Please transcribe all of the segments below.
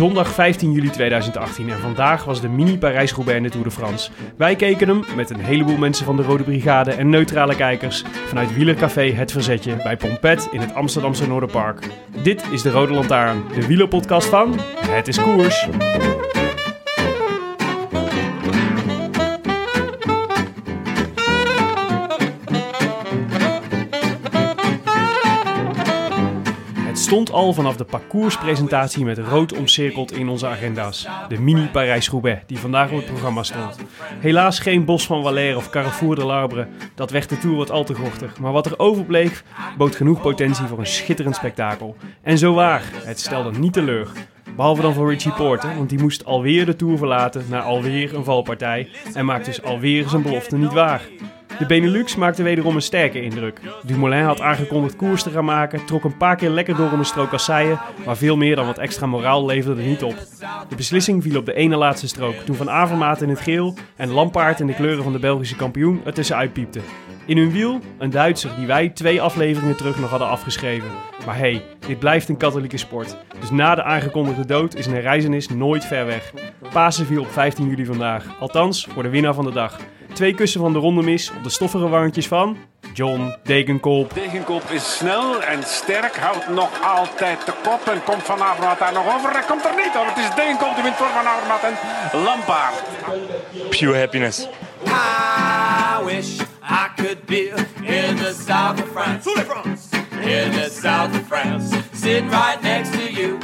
Zondag 15 juli 2018 en vandaag was de mini Parijs-Roubaix in de Tour de France. Wij keken hem met een heleboel mensen van de Rode Brigade en neutrale kijkers vanuit wielercafé Het Verzetje bij Pompet in het Amsterdamse Noorderpark. Dit is de Rode Lantaarn, de wielerpodcast van Het is Koers. Stond al vanaf de parcourspresentatie met rood omcirkeld in onze agenda's. De mini Parijs-Roubaix, die vandaag op het programma stond. Helaas geen Bos van Valère of Carrefour de Larbre, dat werd de Tour wat al te gochtig. Maar wat er overbleef, bood genoeg potentie voor een schitterend spektakel. En zo waar, het stelde niet teleur. Behalve dan voor Richie Porte, want die moest alweer de Tour verlaten na alweer een valpartij en maakt dus alweer zijn belofte niet waar. De Benelux maakte wederom een sterke indruk. Dumoulin had aangekondigd koers te gaan maken, trok een paar keer lekker door om een strook kasseien, maar veel meer dan wat extra moraal leverde er niet op. De beslissing viel op de ene laatste strook, toen Van Avermaat in het geel en Lampaard in de kleuren van de Belgische kampioen er tussenuit piepte. In hun wiel een Duitser die wij twee afleveringen terug nog hadden afgeschreven. Maar hey, dit blijft een katholieke sport. Dus na de aangekondigde dood is een herreizenis nooit ver weg. Pasen viel op 15 juli vandaag. Althans, voor de winnaar van de dag. Twee kussen van de ronde mis op de stoffige wangetjes van John Degenkolb. Degenkop is snel en sterk, houdt nog altijd de kop en komt Van Avermaet daar nog over. Hij komt er niet hoor, het is Degenkop die wint voor Van Avermaet en Lampaard. pure happiness. I wish I could be in the south of France. In the south of France. Sitting right next to you.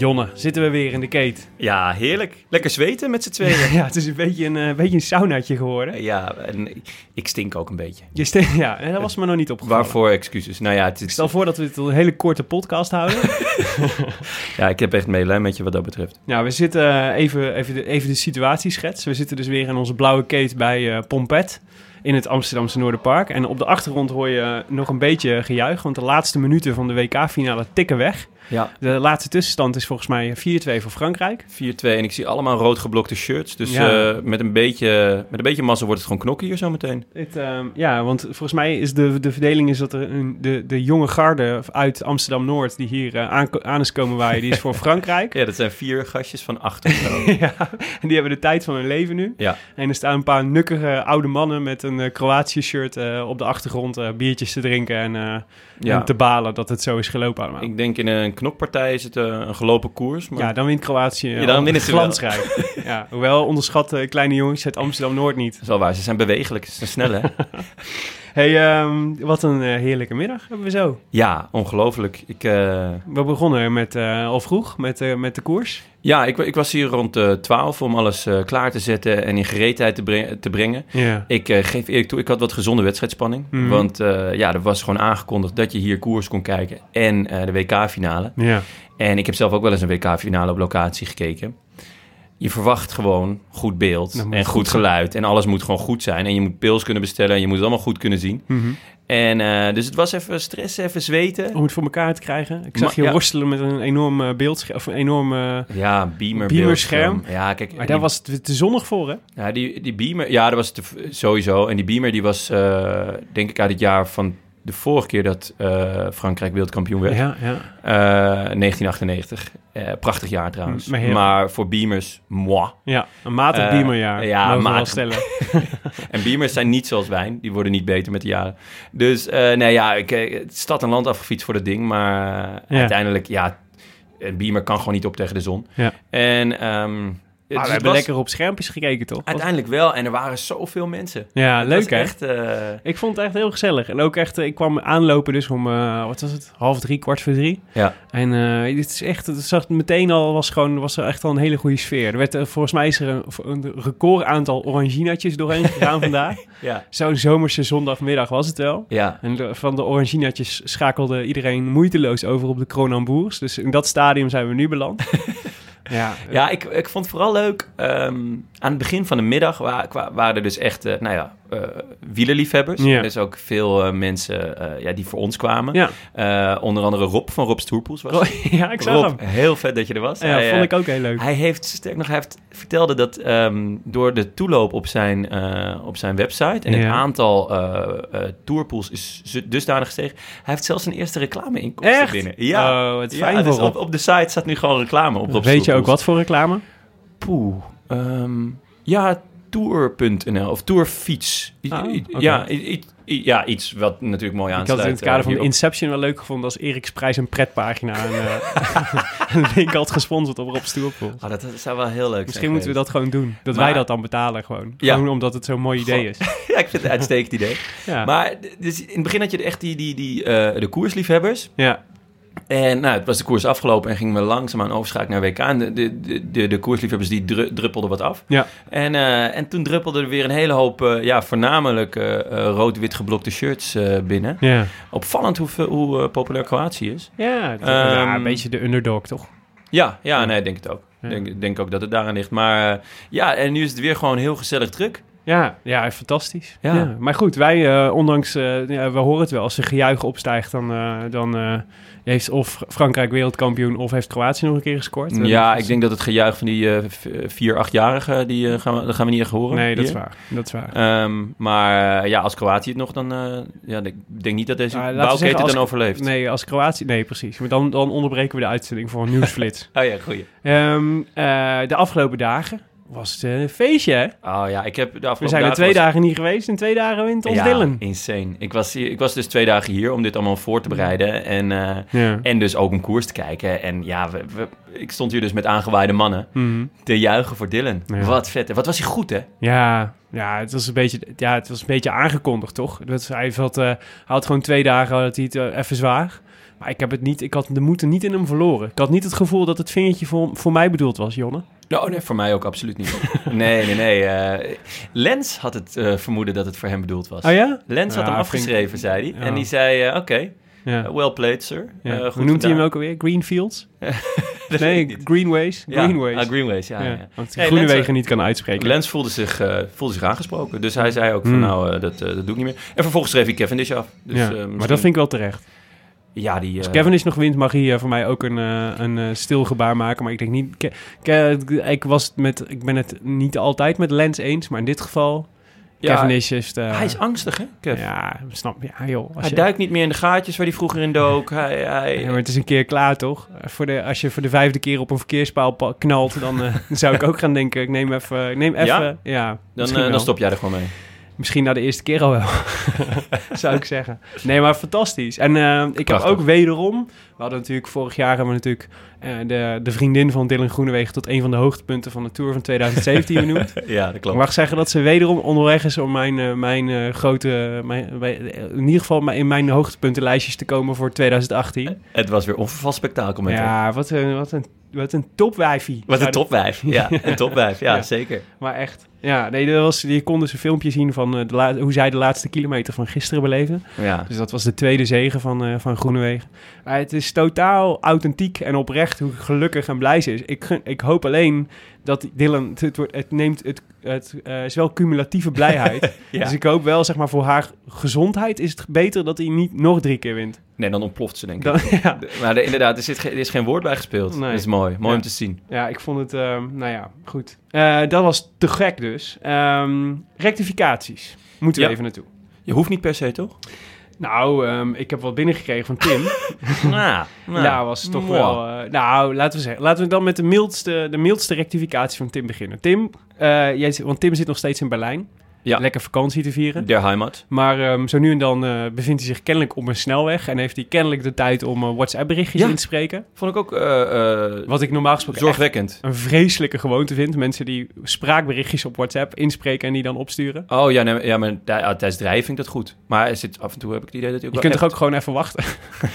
Jonne, zitten we weer in de keet. Ja, heerlijk. Lekker zweten met z'n tweeën. Ja, het is een beetje een, eh, beetje een saunaatje geworden. ja, en ik stink ook een beetje. Je ste- ja, en dat was me nog niet opgevallen. Waarvoor excuses? Nou ja, het is, Stel voor dat we het een hele korte podcast houden. ja, ik heb echt medelijden met je wat dat betreft. Nou, we zitten eh, even, even, de, even de situatie schetsen. We zitten dus weer in onze blauwe keet bij eh, Pompet in het Amsterdamse Noorderpark. En op de achtergrond hoor je nog een beetje gejuich, want de laatste minuten van de WK-finale tikken weg. Ja, De laatste tussenstand is volgens mij 4-2 voor Frankrijk. 4-2 en ik zie allemaal rood geblokte shirts. Dus Ja. eh, met, een beetje, met een beetje massa wordt het gewoon knokken hier zo meteen. Het, ehm, ja, want volgens mij is de, de verdeling is dat er een, de, de jonge garde uit Amsterdam-Noord die hier eh, aan, aan is komen waaien, die is voor Frankrijk. Ja, dat zijn vier gastjes van acht of zo. ja, en die hebben de tijd van hun leven nu. ja, En er staan een paar nukkige oude mannen met een uh, Kroatië-shirt eh, op de achtergrond eh, biertjes te drinken en, eh, Ja. en te balen dat het zo is gelopen allemaal. ik denk in een knokpartij is het een gelopen koers. Maar... Ja, dan wint Kroatië Ja, dan ze wel. glansrijk. ja, hoewel onderschat eh, kleine jongens uit Amsterdam-Noord niet. Dat is wel waar, ze zijn bewegelijk, ze zijn snel hè. hey, ehm, wat een eh, heerlijke middag hebben we zo. ja, ongelooflijk. Ik, eh, We begonnen met, eh, al vroeg met, eh, met de koers. ja, ik, ik was hier rond eh 12 om alles eh, klaar te zetten en in gereedheid te, bre- te brengen. Ja. Ik eh, geef eerlijk toe, ik had wat gezonde wedstrijdspanning. Mhm. Want eh, ja, er was gewoon aangekondigd dat je hier koers kon kijken en eh, de WK-finale. Ja. En ik heb zelf ook wel eens een WK-finale op locatie gekeken. Je verwacht gewoon goed beeld en goed geluid. En alles moet gewoon goed zijn. En je moet pils kunnen bestellen en je moet het allemaal goed kunnen zien. Mhm. En eh, dus het was even stress, even zweten. Om het voor elkaar te krijgen. Ik zag je ja. worstelen met een enorm eh, beeldscherm. Of een enorm... eh, Ja, beamer, Beamerscherm. beeldscherm. Ja, kijk. maar die- daar was het te zonnig voor, hè? Ja, die, die beamer, ja, dat was te, sowieso. En die beamer die was, denk ik, uit het jaar van de vorige keer dat eh, Frankrijk wereldkampioen werd. Ja, ja. Eh, 1998. Eh, prachtig jaar trouwens. Maar voor beamers, moi. Ja, een matig Eh, beamerjaar. ja, wel matig. stellen. En beamers zijn niet zoals wijn. Die worden niet beter met de jaren. Dus eh, nee, ja, ik, eh, stad en land afgefietst voor dat ding. Maar eh, Ja. uiteindelijk, ja, een beamer kan gewoon niet op tegen de zon. Ja. En ehm, Het we hebben was lekker op schermpjes gekeken, toch? uiteindelijk wel. En er waren zoveel mensen. Ja, Het leuk hè? Echt, eh, Ik vond het echt heel gezellig. En ook echt, eh, ik kwam aanlopen dus om, eh, wat was het? Half drie, kwart voor drie. ja. En het is echt, het zag meteen al, was gewoon, was er echt al een hele goede sfeer. Er werd, volgens mij is er een, een record aantal oranginaatjes doorheen gegaan vandaag. Ja. Zo'n zomerse zondagmiddag was het wel. Ja. En de- van de oranginaatjes schakelde iedereen moeiteloos over op de Kronamboers. Dus in dat stadium zijn we nu beland. ja, Ja, ik, ik vond het vooral leuk. ehm, aan het begin van de middag wa- waren er dus echt, eh, nou ja, eh wielerliefhebbers. Ja. Er is ook veel eh, mensen ja, die voor ons kwamen. ja. Onder andere Rob van Rob Stoerpoels was er. ja ik zag Rob, hem. heel vet dat je er was. Ja, Hij, vond ik ook heel leuk. Hij heeft, sterk nog, hij heeft, vertelde dat ehm, door de toeloop op zijn, op zijn website en het Ja. aantal tourpools is dusdanig gestegen. Hij heeft zelfs een eerste reclameinkomsten Echt? binnen. Ja, Oh, ja, fijn dus voor op, op de site staat nu gewoon reclame op Rob Weet je ook wat voor reclame? Poeh. Ehm, ja, tour.nl of tourfiets. Ah, ja, ja, iets wat natuurlijk mooi Ik had aansluit. het in het kader eh, van de hierop. Inception wel leuk gevonden als Erik's Prijs een pretpagina een, eh, een link had gesponsord op Rob Stoerpoel. Ah, dat, dat zou wel heel leuk Misschien moeten we dat gewoon doen. Dat Maar- wij dat dan betalen gewoon. Ja. Gewoon omdat het zo'n mooi idee is. ja, ik vind het een uitstekend idee. Ja. Maar dus in het begin had je echt die, die, die, eh, de koersliefhebbers. ja. En nou, het was de koers afgelopen en gingen we langzaamaan overschakelen naar WK. En de, de, de, de, de koersliefhebbers die dru- druppelden wat af. Ja. En, eh, en toen druppelde er weer een hele hoop, eh, ja, voornamelijk eh, rood-wit geblokte shirts binnen. Ja. Opvallend hoe, hoe populair Kroatië is. Ja, ja, Ehm, een beetje de underdog, toch? Ja, ja, nee, ik denk het ook. Ja. Ik denk, denk ook dat het daaraan ligt. Maar ja, en nu is het weer gewoon heel gezellig druk. Ja, ja fantastisch. Ja. Ja. Maar goed, wij, eh, ondanks, eh, ja, we horen het wel, als er gejuich opstijgt, dan, eh, dan heeft of Frankrijk wereldkampioen of heeft Kroatië nog een keer gescoord. Ja, ik denk dat het gejuich van die vier, achtjarigen, die gaan, we, dat gaan we niet echt horen. Nee, dat is waar. Dat is waar. Ehm, maar ja, als Kroatië het nog, dan... ja, ik denk niet dat deze we bouwketen als- dan overleeft. Nee, als Kroatië... Nee, precies. Maar dan, dan onderbreken we de uitzending voor een nieuwsflits. Oh ja, goeie. Ehm, eh, de afgelopen dagen was het een feestje, hè? Oh ja, ik heb de afgelopen We zijn er twee was- dagen niet geweest en twee dagen wint ons ja, Dylan. insane. Ik was, hier, ik was dus twee dagen hier om dit allemaal voor te bereiden. En, eh, Ja. en dus ook een koers te kijken. En ja, we, we- ik stond hier dus met aangewaaide mannen Mhm. te juichen voor Dylan. Ja. Wat vet. Wat was hij goed, hè? Ja, ja, het was een beetje, ja, het was een beetje aangekondigd, toch? Dat, hij, had, eh, had gewoon twee dagen had hij het eh, even zwaar. Maar ik heb het niet, ik had de moed niet in hem verloren. Ik had niet het gevoel dat het vingertje voor, voor mij bedoeld was, Jonne. Oh nee, voor mij ook absoluut niet. nee, nee, nee. eh, Lens had het eh, vermoeden dat het voor hem bedoeld was. Oh ja? Lens had hem ik- afgeschreven, zei hij. Ja. En die zei, eh, oké, Ja. well played, sir. Hoe noemt hij hem gedaan. ook alweer? Greenfields? Ik Nee, niet. Greenways. Ja, Greenways. ah, Greenways, ja. ja. Want Nee, groene Lens- wegen niet kan uitspreken. Lens voelde zich, voelde zich aangesproken. Dus hij zei ook van, Hmm. nou, dat, dat doe ik niet meer. En vervolgens schreef hij Cavendish af. Dus, ja. maar misschien- dat vind ik wel terecht. Ja, die... Als eh, Kevin is nog wint, mag hij eh, voor mij ook een, eh, een stil gebaar maken. Maar ik denk niet... Ke- Ke- ik, was met, ik ben het niet altijd met Lens eens, maar in dit geval... ja, Kevin is just... Hij is angstig, hè, Kev? Ja, snap je. Ja, joh. Hij je, duikt niet meer in de gaatjes waar hij vroeger in dook. Hij, hij... Ja, maar het is een keer klaar, toch? Voor de, als je voor de vijfde keer op een verkeerspaal pa- knalt, dan zou ik ook gaan denken... Ik neem even... Ik neem even Ja? ja, dan, dan stop jij er gewoon mee. Misschien na de eerste keer al wel, zou ik zeggen. Nee, maar fantastisch. En eh, ik Prachtig. heb ook wederom... We hadden natuurlijk vorig jaar hebben we natuurlijk eh, de, de vriendin van Dylan Groenewegen... tot een van de hoogtepunten van de Tour van 2017 benoemd. Ja, dat Ik klopt. mag zeggen dat ze wederom onderweg is om mijn, eh, mijn eh, grote... Mijn, bij- in ieder geval in mijn hoogtepuntenlijstjes te komen voor 2018. Het was weer onvervast spektakel met hem. Ja, wat een, wat een, wat een topwijfie. Wat een topwijf. Ja, een topwijf. Ja, Ja. zeker. Maar echt. Ja, nee, dat was, je kon dus een filmpje zien van de la- hoe zij de laatste kilometer van gisteren beleefde. Ja. Dus dat was de tweede zege van, van Groenewegen. Maar het is totaal authentiek en oprecht hoe gelukkig en blij ze is. Ik, ik hoop alleen dat Dylan, het, het, wordt, het neemt, het, het eh, is wel cumulatieve blijheid. Ja. Dus ik hoop wel, zeg maar, voor haar gezondheid is het beter dat hij niet nog drie keer wint. Nee, dan ontploft ze, denk ik. Dan, ja. Maar de- inderdaad, er, zit geen, er is geen woord bij gespeeld. Nee. Dat is mooi. Mooi Ja. om te zien. ja, ik vond het, ehm, nou ja, goed. Eh, dat was te gek dus. Ehm, rectificaties. Moeten we Ja. even naartoe. Je hoeft niet per se, toch? Nou, ehm, ik heb wat binnengekregen van Tim. Nou, nou, Ja, was toch wel. eh, nou, laten we zeggen. Laten we dan met de mildste, de mildste rectificatie van Tim beginnen. Tim, eh, jij, want Tim zit nog steeds in Berlijn. Ja. lekker vakantie te vieren. Der Heimat. Maar ehm, zo nu en dan eh, bevindt hij zich kennelijk op een snelweg en heeft hij kennelijk de tijd om eh, WhatsApp-berichtjes Ja. in te spreken. Vond ik ook eh, Wat ik normaal gesproken zorgwekkend. een vreselijke gewoonte vind. Mensen die spraakberichtjes op WhatsApp inspreken en die dan opsturen. Oh ja, nee, ja maar ja, tijdens het rijden vind ik dat goed. Maar zit, af en toe heb ik het idee dat ook Je kunt toch ook gewoon even wachten?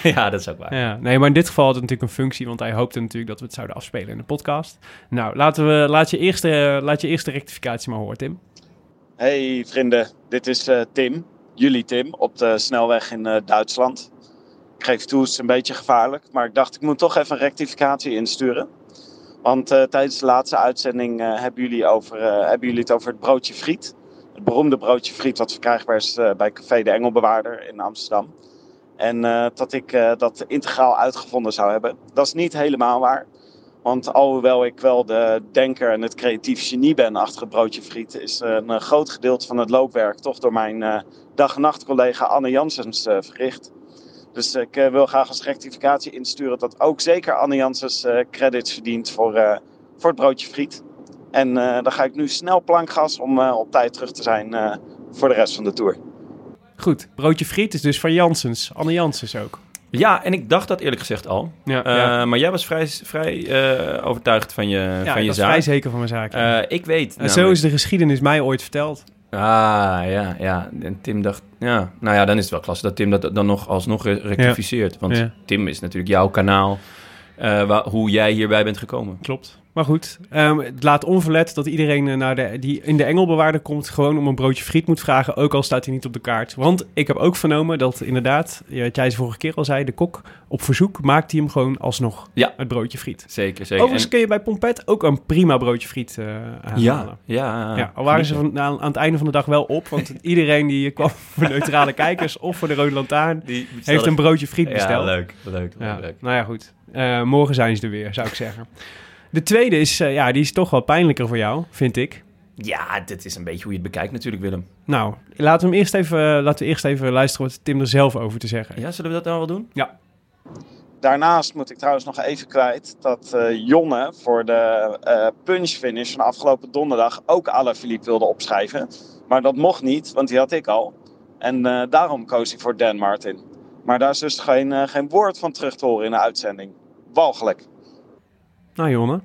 ja, dat is ook waar. Ja, nee, maar in dit geval had het natuurlijk een functie, want hij hoopte natuurlijk dat we het zouden afspelen in de podcast. Nou, laten we, laat, je eerste, laat je eerste rectificatie maar horen, Tim. Hey vrienden, dit is eh, Tim, jullie Tim, op de snelweg in eh, Duitsland. Ik geef toe, het is een beetje gevaarlijk, maar ik dacht ik moet toch even een rectificatie insturen. Want eh, tijdens de laatste uitzending hebben, jullie over, hebben jullie het over het broodje friet. Het beroemde broodje friet wat verkrijgbaar is bij Café de Engelbewaarder in Amsterdam. En dat ik dat integraal uitgevonden zou hebben. Dat is niet helemaal waar. Want alhoewel ik wel de denker en het creatief genie ben achter het broodje friet, is een eh, groot gedeelte van het loopwerk toch door mijn eh, dag- en nachtcollega Anne Janssens eh, verricht. Dus ik wil graag als rectificatie insturen dat ook zeker Anne Janssens credits verdient voor, voor het broodje friet. En dan ga ik nu snel plankgas om op tijd terug te zijn voor de rest van de tour. Goed, broodje friet is dus van Janssens. Anne Janssens ook. Ja, en ik dacht dat eerlijk gezegd al. Ja, Eh, ja. Maar jij was vrij, vrij eh, overtuigd van je, ja van ik je was zaak. vrij zeker van mijn zaak. ja. Eh, ik weet. en zo is de geschiedenis mij ooit verteld. Ah, ja, ja. En Tim dacht, ja. Nou ja, dan is het wel klasse dat Tim dat dan nog alsnog re- rectificeert. Want Ja. Tim is natuurlijk jouw kanaal, eh, waar- hoe jij hierbij bent gekomen. Klopt. Maar goed, ehm, het laat onverlet dat iedereen eh, naar de, die in de Engelbewaarder komt... gewoon om een broodje friet moet vragen, ook al staat hij niet op de kaart. Want ik heb ook vernomen dat inderdaad, ja, wat jij de vorige keer al zei... de kok op verzoek maakt hij hem gewoon alsnog, Ja. het broodje friet. Zeker, zeker. Overigens En- kun je bij Pompet ook een prima broodje friet eh aanhalen. ja, ja. Ja, al waren ze van, aan, aan het einde van de dag wel op, want iedereen die kwam voor neutrale kijkers of voor de Rode Lantaarn Die heeft een broodje friet Ja, besteld. leuk, leuk, leuk, Ja, leuk. nou ja, goed. Eh, morgen zijn ze er weer, zou ik zeggen. De tweede is, eh, ja, die is toch wel pijnlijker voor jou, vind ik. Ja, dit is een beetje hoe je het bekijkt natuurlijk, Willem. Nou, laten we, hem eerst even, laten we eerst even luisteren wat Tim er zelf over te zeggen heeft. Ja, zullen we dat nou wel doen? Daarnaast moet ik trouwens nog even kwijt dat eh, Jonne voor de eh punch finish van afgelopen donderdag ook Alaphilippe wilde opschrijven. Maar dat mocht niet, want die had ik al. En eh, daarom koos hij voor Dan Martin. Maar daar is dus geen, eh, geen woord van terug te horen in de uitzending. Walgelijk. Nou, Jonne,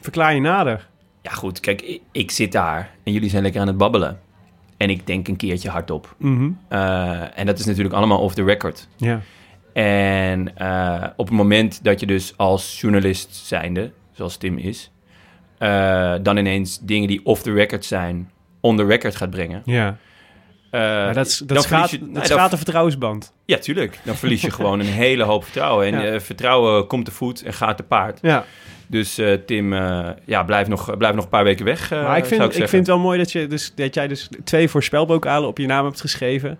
verklaar je nader. Ja, goed. Kijk, ik, ik zit daar en jullie zijn lekker aan het babbelen. En ik denk een keertje hardop. Mhm. Eh, en dat is natuurlijk allemaal off the record. Ja. En eh, op het moment dat je dus als journalist zijnde, zoals Tim is, eh, dan ineens dingen die off the record zijn, on the record gaat brengen. Ja, maar dat, dan dat, je- dat nee, dan- schaadt de vertrouwensband. Ja, tuurlijk. Dan verlies je gewoon een hele hoop vertrouwen. En Ja. eh, vertrouwen komt te voet en gaat te paard. Ja, Dus eh, Tim, eh, ja, blijf nog, blijf nog een paar weken weg, eh, maar ik vind, ik, vind het wel mooi dat, je dus, dat jij dus twee voorspelbokalen op je naam hebt geschreven.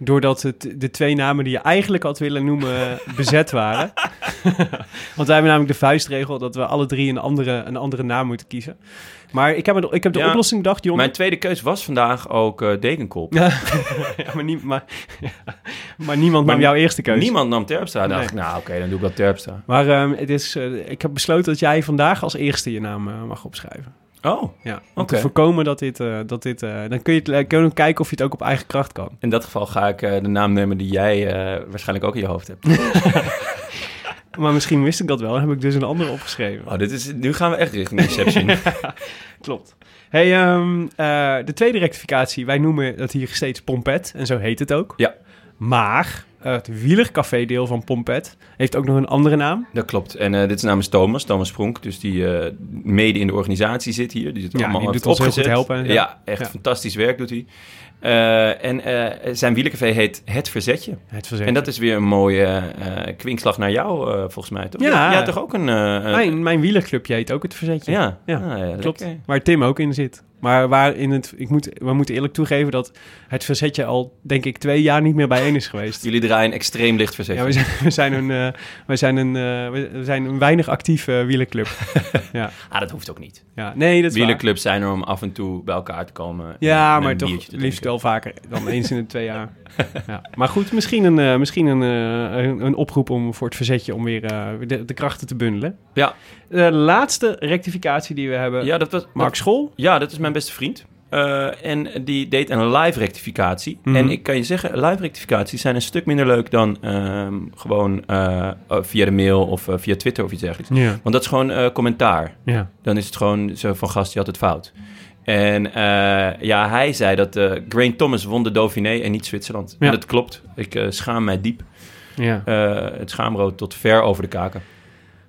Doordat het, de twee namen die je eigenlijk had willen noemen bezet waren. Want wij hebben namelijk de vuistregel dat we alle drie een andere, een andere naam moeten kiezen. Maar ik heb, het- ik heb de Ja. oplossing bedacht, Jon. Mijn tweede keus was vandaag ook eh Degenkolb. Ja, maar, nie- maar, maar niemand Maar nam jouw eerste keuze. Niemand nam Terpstra. Dan Nee. dacht ik, nou oké, dan doe ik wel Terpstra. Maar ehm, het is, eh, ik heb besloten dat jij vandaag als eerste je naam eh, mag opschrijven. Oh, Ja, om te voorkomen dat dit... eh, dat dit eh, dan kun je, het, kun je kijken of je het ook op eigen kracht kan. in dat geval ga ik eh, de naam nemen die jij eh, waarschijnlijk ook in je hoofd hebt. Maar misschien wist ik dat wel. Dan heb ik dus een andere opgeschreven. Oh, dit is, nu gaan we echt richting Inception. Klopt. Hey, ehm, eh, de tweede rectificatie. Wij noemen dat hier steeds Pompet. En zo heet het ook. Ja. Maar het wielercafé-deel van Pompet heeft ook nog een andere naam. dat klopt. En eh, dit is namens Thomas, Thomas Pronk. Dus die eh, mede in de organisatie zit hier. Die, zit Ja, allemaal die doet ons heel goed helpen. Ja, echt Ja. fantastisch werk doet hij. Eh, en zijn wielercafé heet Het Verzetje. Het verzet. En dat is weer een mooie kwinkslag naar jou, volgens mij. Toch? Ja. Jij toch ook een... mijn, mijn wielerclubje heet ook het verzetje. ja, Ja, Ah, Klopt. lekker. Waar Tim ook in zit. Maar waar in het, ik moet, we moeten eerlijk toegeven dat het verzetje al, denk ik, twee jaar niet meer bijeen is geweest. Jullie draaien extreem licht verzetje. Ja, we zijn, we zijn een, eh, we zijn een, eh, we zijn een weinig actieve wielerclub. ja. Ah, dat hoeft ook niet. ja, nee, dat is waar. Wielerclubs zijn er om af en toe bij elkaar te komen. Ja, en maar toch liefst wel vaker dan eens in de twee jaar. ja. Maar goed, misschien, een, eh, misschien een, een, een oproep om voor het verzetje om weer de, de krachten te bundelen. Ja. De laatste rectificatie die we hebben, Ja, dat was, Mark School. ja, dat is mijn beste vriend. Eh, en die deed een live rectificatie. Mhm. En ik kan je zeggen, live rectificaties zijn een stuk minder leuk dan ehm, gewoon eh, eh, via de mail of via Twitter of iets dergelijks. Ja, Want dat is gewoon commentaar. ja. Dan is het gewoon zo van gast, je had het fout. En ja, hij zei dat Grain Thomas won de Dauphiné en niet Zwitserland. Ja. En dat klopt. Ik schaam mij diep. ja. Het schaamrood tot ver over de kaken.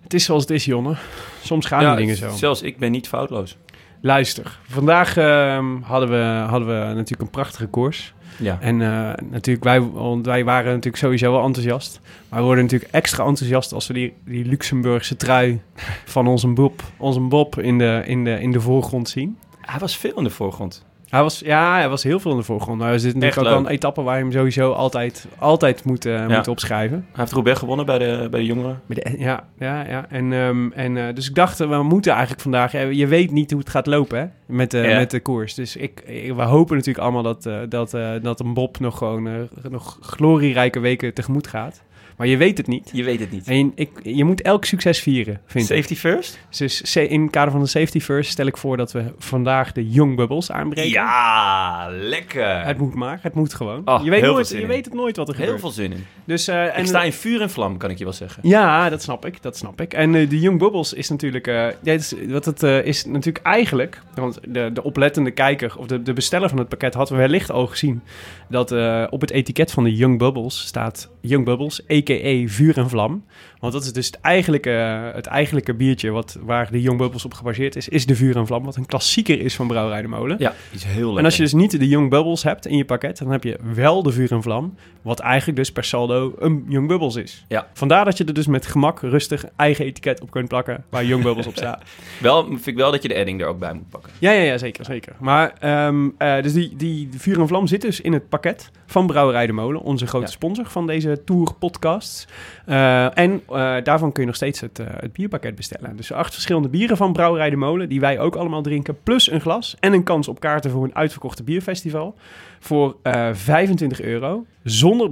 Het is zoals het is, Jonne. Soms gaan Ja, die dingen zo. Zelfs ik ben niet foutloos. Luister, vandaag ehm, hadden, we, hadden we natuurlijk een prachtige koers. Ja. En eh, natuurlijk, wij, want wij waren natuurlijk sowieso wel enthousiast. Maar we worden natuurlijk extra enthousiast als we die, die Luxemburgse trui van onze Bob, onze Bob in, de, in, de, in de voorgrond zien. Hij was veel in de voorgrond. Hij was, ja, hij was heel veel in de voorgrond. Er zit natuurlijk ook wel een etappe waar je hem sowieso altijd, altijd moet, Ja. moet opschrijven. Hij heeft Roubaix gewonnen bij de, bij de jongeren. Ja, ja, ja. En, ehm, en, eh, dus ik dacht, we moeten eigenlijk vandaag... eh, Je weet niet hoe het gaat lopen hè, met, de Ja. met de koers. Dus ik, ik- we hopen natuurlijk allemaal dat, dat, dat een Bob nog gewoon nog glorierijke weken tegemoet gaat. Maar je weet het niet. Je weet het niet. En je, ik, je moet elk succes vieren, vind ik. Safety first? Dus in het kader van de safety first stel ik voor dat we vandaag de Young Bubbles aanbreken. Ja, lekker. Het moet maar, het moet gewoon. Oh, je, weet heel nooit, veel zin je weet het nooit wat er Heel gebeurt. veel zin in. Dus, eh, en ik sta in vuur en vlam, kan ik je wel zeggen. Ja, dat snap ik, dat snap ik. En eh, de Young Bubbles is natuurlijk, eh, is, wat het is natuurlijk eigenlijk, want de, de oplettende kijker of de, de besteller van het pakket had wellicht al gezien dat eh, op het etiket van de Young Bubbles staat Young Bubbles, a.k.a. vuur en vlam. Want dat is dus het eigenlijke, het eigenlijke biertje wat, waar de Young Bubbles op gebaseerd is, is de vuur en vlam, wat een klassieker is van Brouwerij de Molen. Ja, is heel lekker. En als je dus niet de Young Bubbles hebt in je pakket, dan heb je wel de vuur en vlam. Wat eigenlijk dus per saldo een Young Bubbles is. Ja. Vandaar dat je er dus met gemak rustig eigen etiket op kunt plakken waar Young Bubbles op staat. Wel, vind ik wel dat je de edding er ook bij moet pakken. Ja, ja, ja, zeker, zeker. Maar um, uh, dus die, die vuur en vlam zit dus in het pakket van Brouwerij de Molen, onze grote Ja. sponsor van deze tour podcasts. Uh, en uh, daarvan kun je nog steeds het, uh, het bierpakket bestellen. Dus acht verschillende bieren van Brouwerij de Molen, die wij ook allemaal drinken, plus een glas en een kans op kaarten voor een uitverkochte bierfestival. Voor uh, 25 euro, zonder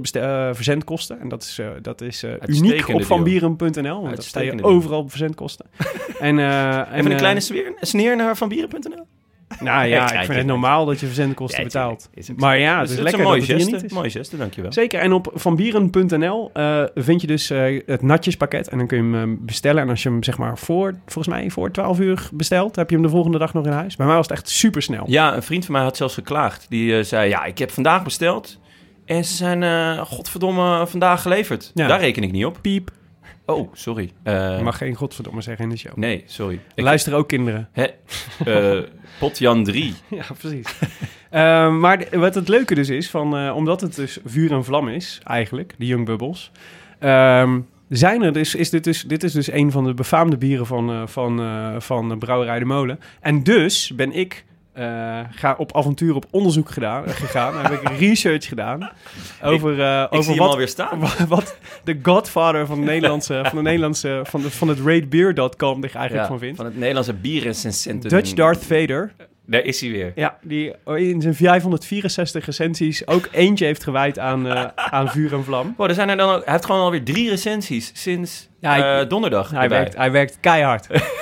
verzendkosten. En dat is, dat is uniek op vanbieren.nl, want daar sta je overal op verzendkosten. en, uh, Even een kleine sneer naar vanbieren.nl? Nou ja, ik vind het normaal dat je verzendkosten betaalt. Maar ja, het is, lekker een mooie geste. Mooie geste, dankjewel. Zeker, en op vanbieren.nl uh, vind je dus uh, het natjespakket. En dan kun je hem uh, bestellen. En als je hem zeg maar voor, volgens mij voor 12 uur bestelt, heb je hem de volgende dag nog in huis. Bij mij was het echt super snel. Ja, een vriend van mij had zelfs geklaagd. Die zei, ja, ik heb vandaag besteld. En ze zijn, godverdomme, vandaag geleverd. Daar reken ik niet op. Piep. Oh, sorry. Uh, je mag geen godverdomme zeggen in de show. Nee, sorry. Ik luister ook kinderen. Hè? Uh, Potjan 3. ja, precies. uh, maar wat het leuke dus is, van, omdat het dus vuur en vlam is, eigenlijk, de Young Bubbles... Um, zijn er dus, is dit, dus, dit is dus een van de befaamde bieren van, van, van Brouwerij de Molen. En dus ben ik uh, ga op avontuur op onderzoek gedaan, uh, gegaan. heb ik research gedaan over, uh, ik, ik over wat, staan. wat de godfather van de Nederlandse, van de Nederlandse, van, de, van het ratebeer.com zich eigenlijk ja, van vindt. Van het Nederlandse bierrecensenten. Dutch Darth Vader. Daar is hij weer. Ja, die in zijn 564 recensies ook eentje heeft gewijd aan, uh, aan vuur en vlam. Wow, er zijn er dan ook, hij heeft gewoon alweer drie recensies sinds ja, uh, donderdag. Hij werkt, hij werkt keihard.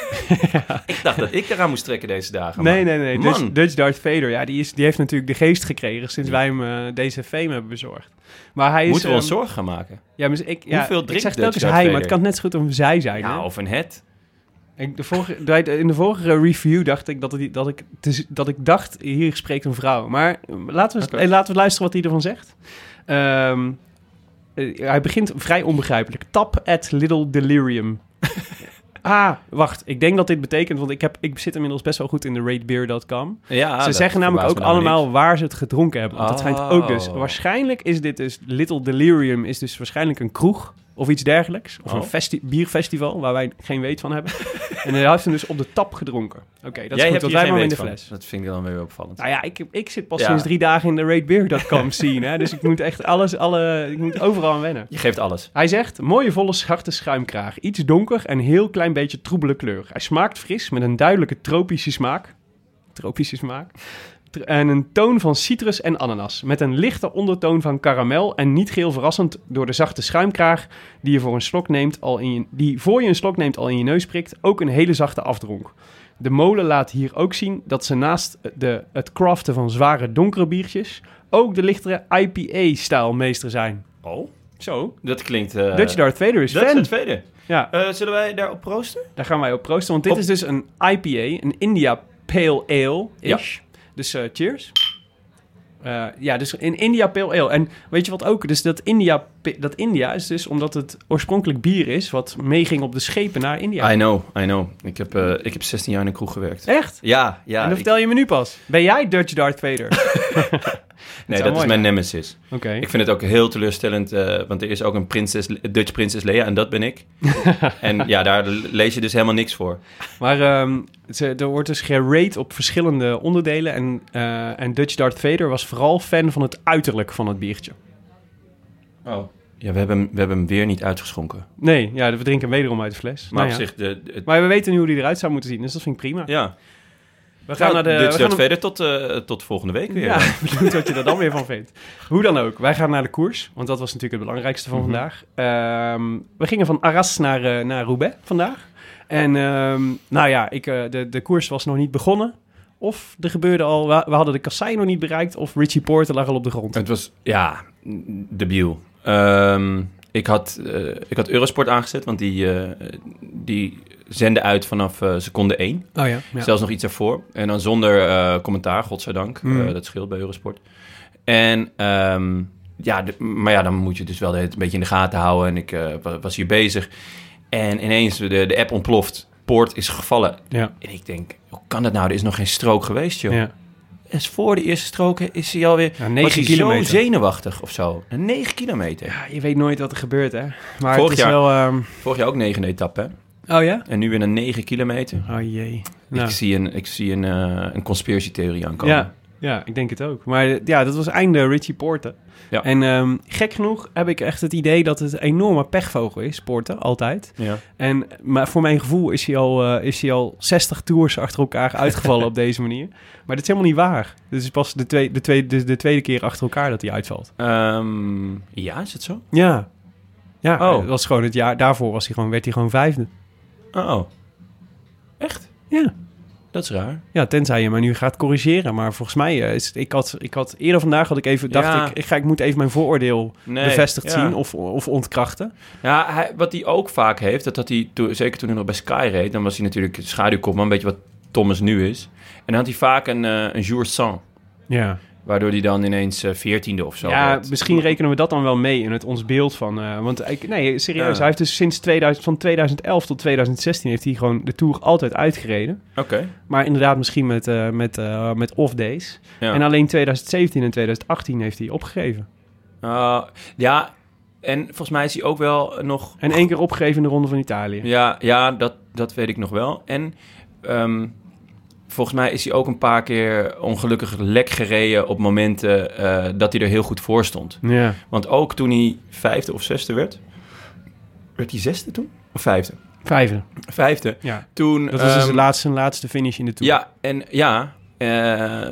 ja. Ik dacht dat ik eraan moest trekken deze dagen. Nee, nee, nee. Dutch, Dutch Darth Vader, ja, die, is, die heeft natuurlijk de geest gekregen sinds wij hem uh, deze fame hebben bezorgd. Maar hij is, Moeten we um, ons zorgen gaan maken? Ja, maar ik, ja, Hoeveel ik zeg telkens hij, maar het kan net zo goed een zij zijn. Ja, hè? of een het. Ik, de vorige, in de vorige review dacht ik dat, het, dat, ik, dat ik dacht, hier spreekt een vrouw. Maar laten we, okay. laten we luisteren wat hij ervan zegt. Um, uh, hij begint vrij onbegrijpelijk. Tap at little delirium. ah, wacht. Ik denk dat dit betekent, want ik, heb, ik zit inmiddels best wel goed in de ratebeer.com. Ja, ze zeggen namelijk ook allemaal niks. waar ze het gedronken hebben. Want oh. dat schijnt ook dus. Waarschijnlijk is dit dus, Little Delirium is dus waarschijnlijk een kroeg of iets dergelijks. Of oh. een festi bierfestival waar wij geen weet van hebben. en hij heeft hem dus op de tap gedronken. Oké, okay, dat Jij is goed, hebt wij maar in de van. fles. Dat vind ik dan weer opvallend. Nou ja, ik, ik zit pas ja. sinds drie dagen in de ratebeer.com scene. Hè, dus ik moet echt alles, alle, ik moet overal aan wennen. Je geeft alles. Hij zegt, mooie volle zwarte schuimkraag. Iets donker en heel klein beetje troebele kleur. Hij smaakt fris met een duidelijke tropische smaak. Tropische smaak. En een toon van citrus en ananas. Met een lichte ondertoon van karamel en niet geheel verrassend door de zachte schuimkraag die je voor een slok neemt al in je, die voor je een slok neemt al in je neus prikt, ook een hele zachte afdronk. De molen laat hier ook zien dat ze naast de, het craften van zware donkere biertjes ook de lichtere IPA-stijl meester zijn. Oh, Zo, dat klinkt... eh, Dutch Darth Vader is Dat is fan. het tweede. Ja, Eh, zullen wij daarop proosten? daar gaan wij op proosten, want dit Op- is dus een IPA, een India Pale Ale-ish. Dus eh, cheers. Eh, ja, dus in India Pale Ale. En weet je wat ook? Dus dat India, dat India is dus omdat het oorspronkelijk bier is... wat meeging op de schepen naar India. I know, I know. Ik heb, eh, ik heb 16 jaar in een kroeg gewerkt. Echt? Ja, ja. en dan ik- vertel je me nu pas. Ben jij Dutch Darth Vader? nee, dat is mijn nemesis. Oké. Ik vind het ook heel teleurstellend, eh, want er is ook een prinses, Dutch prinses Lea en dat ben ik. en ja, daar lees je dus helemaal niks voor. Maar ehm, ze, er wordt dus gerate op verschillende onderdelen. En, eh, en Dutch Darth Vader was vooral fan van het uiterlijk van het biertje. Oh. Ja, we hebben, hem- we hebben hem weer niet uitgeschonken. Nee, ja, we drinken hem wederom uit de fles. Maar Nou op ja. zich, de, de- het- Maar we weten nu hoe die eruit zou moeten zien, dus dat vind ik prima. ja. We gaan naar de... Dutch we gaan verder tot, eh, tot volgende week weer. Ja, benieuwd wat je er dan weer van vindt. Hoe dan ook, wij gaan naar de koers, want dat was natuurlijk het belangrijkste van Mhm. vandaag. Ehm, we gingen van Arras naar, eh, naar Roubaix vandaag. En ehm, nou ja, ik, eh, de, de koers was nog niet begonnen. Of er gebeurde al, we, we hadden de kassei nog niet bereikt, of Richie Porter lag al op de grond. Het was, ja, debiel. Ehm, ik, had, ik had Eurosport aangezet, want die, die zenden uit vanaf eh, seconde 1. Oh ja, ja. Zelfs nog iets ervoor. En dan zonder eh, commentaar, godzijdank. Mm. Eh, dat scheelt bij Eurosport. En ehm, ja, de- maar ja, dan moet je dus wel een beetje in de gaten houden. En ik wa- was hier bezig. En ineens, de, de app ontploft. Poort is gevallen. Ja, En ik denk, hoe kan dat nou? Er is nog geen strook geweest, joh. ja. En voor de eerste strook is hij alweer... Ja, was 9 hij kilometer. zo zenuwachtig of zo. Een 9 kilometer. Ja, je weet nooit wat er gebeurt, hè. Maar Vorig het is jaar- wel... ehm, Vorig jaar ook negende etappe, hè? Oh ja? En nu weer een 9 kilometer. Oh jee. Nou. Ik zie een, ik zie een, eh een conspiracy-theorie aankomen. Ja, ja, ik denk het ook. Maar eh, ja, dat was einde Richie Porter. Ja. En ehm, gek genoeg heb ik echt het idee dat het een enorme pechvogel is, Porter, altijd. Ja. En maar voor mijn gevoel is hij al, eh, is hij al 60 tours achter elkaar uitgevallen op deze manier. Maar dat is helemaal niet waar. Dit is pas de, twee, de, tweede, de, de tweede keer achter elkaar dat hij uitvalt. Ehm, ja, is het zo? Ja. Ja, Oh. was gewoon het jaar daarvoor was hij gewoon, werd hij gewoon vijfde. Oh. Echt? Ja. Dat is raar. Ja, tenzij je me nu gaat corrigeren. Maar volgens mij eh, is het, ik had, ik had eerder vandaag had ik even dacht Ja. ik, ik ga ik moet even mijn vooroordeel Nee, bevestigd ja. zien of, of ontkrachten. Ja, hij, wat hij ook vaak heeft, dat had hij, zeker toen hij nog bij Sky reed, dan was hij natuurlijk schaduwkopman, een beetje wat Thomas nu is. En dan had hij vaak een, eh een jour sans, Ja, waardoor hij dan ineens eh, veertiende of zo ja misschien rekenen we dat dan wel mee in het ons beeld van. eh, want ik, nee, serieus, Ja. hij heeft dus sinds 2000, van 2011 tot 2016 heeft hij gewoon de tour altijd uitgereden. Oké. Maar inderdaad, misschien met, eh, met, met off days. Ja. En alleen 2017 en 2018 heeft hij opgegeven. Uh, ja, en volgens mij is hij ook wel nog... En één keer opgegeven in de Ronde van Italië. Ja, ja dat, dat weet ik nog wel. En ehm, volgens mij is hij ook een paar keer ongelukkig lek gereden op momenten eh, dat hij er heel goed voor stond. Ja. Want ook toen hij vijfde of zesde werd... Werd hij zesde toen? Of vijfde? Vijfde. Vijfde. Ja. Toen... Dat was dus ehm, zijn laatste, laatste finish in de tour. Ja, en ja, eh,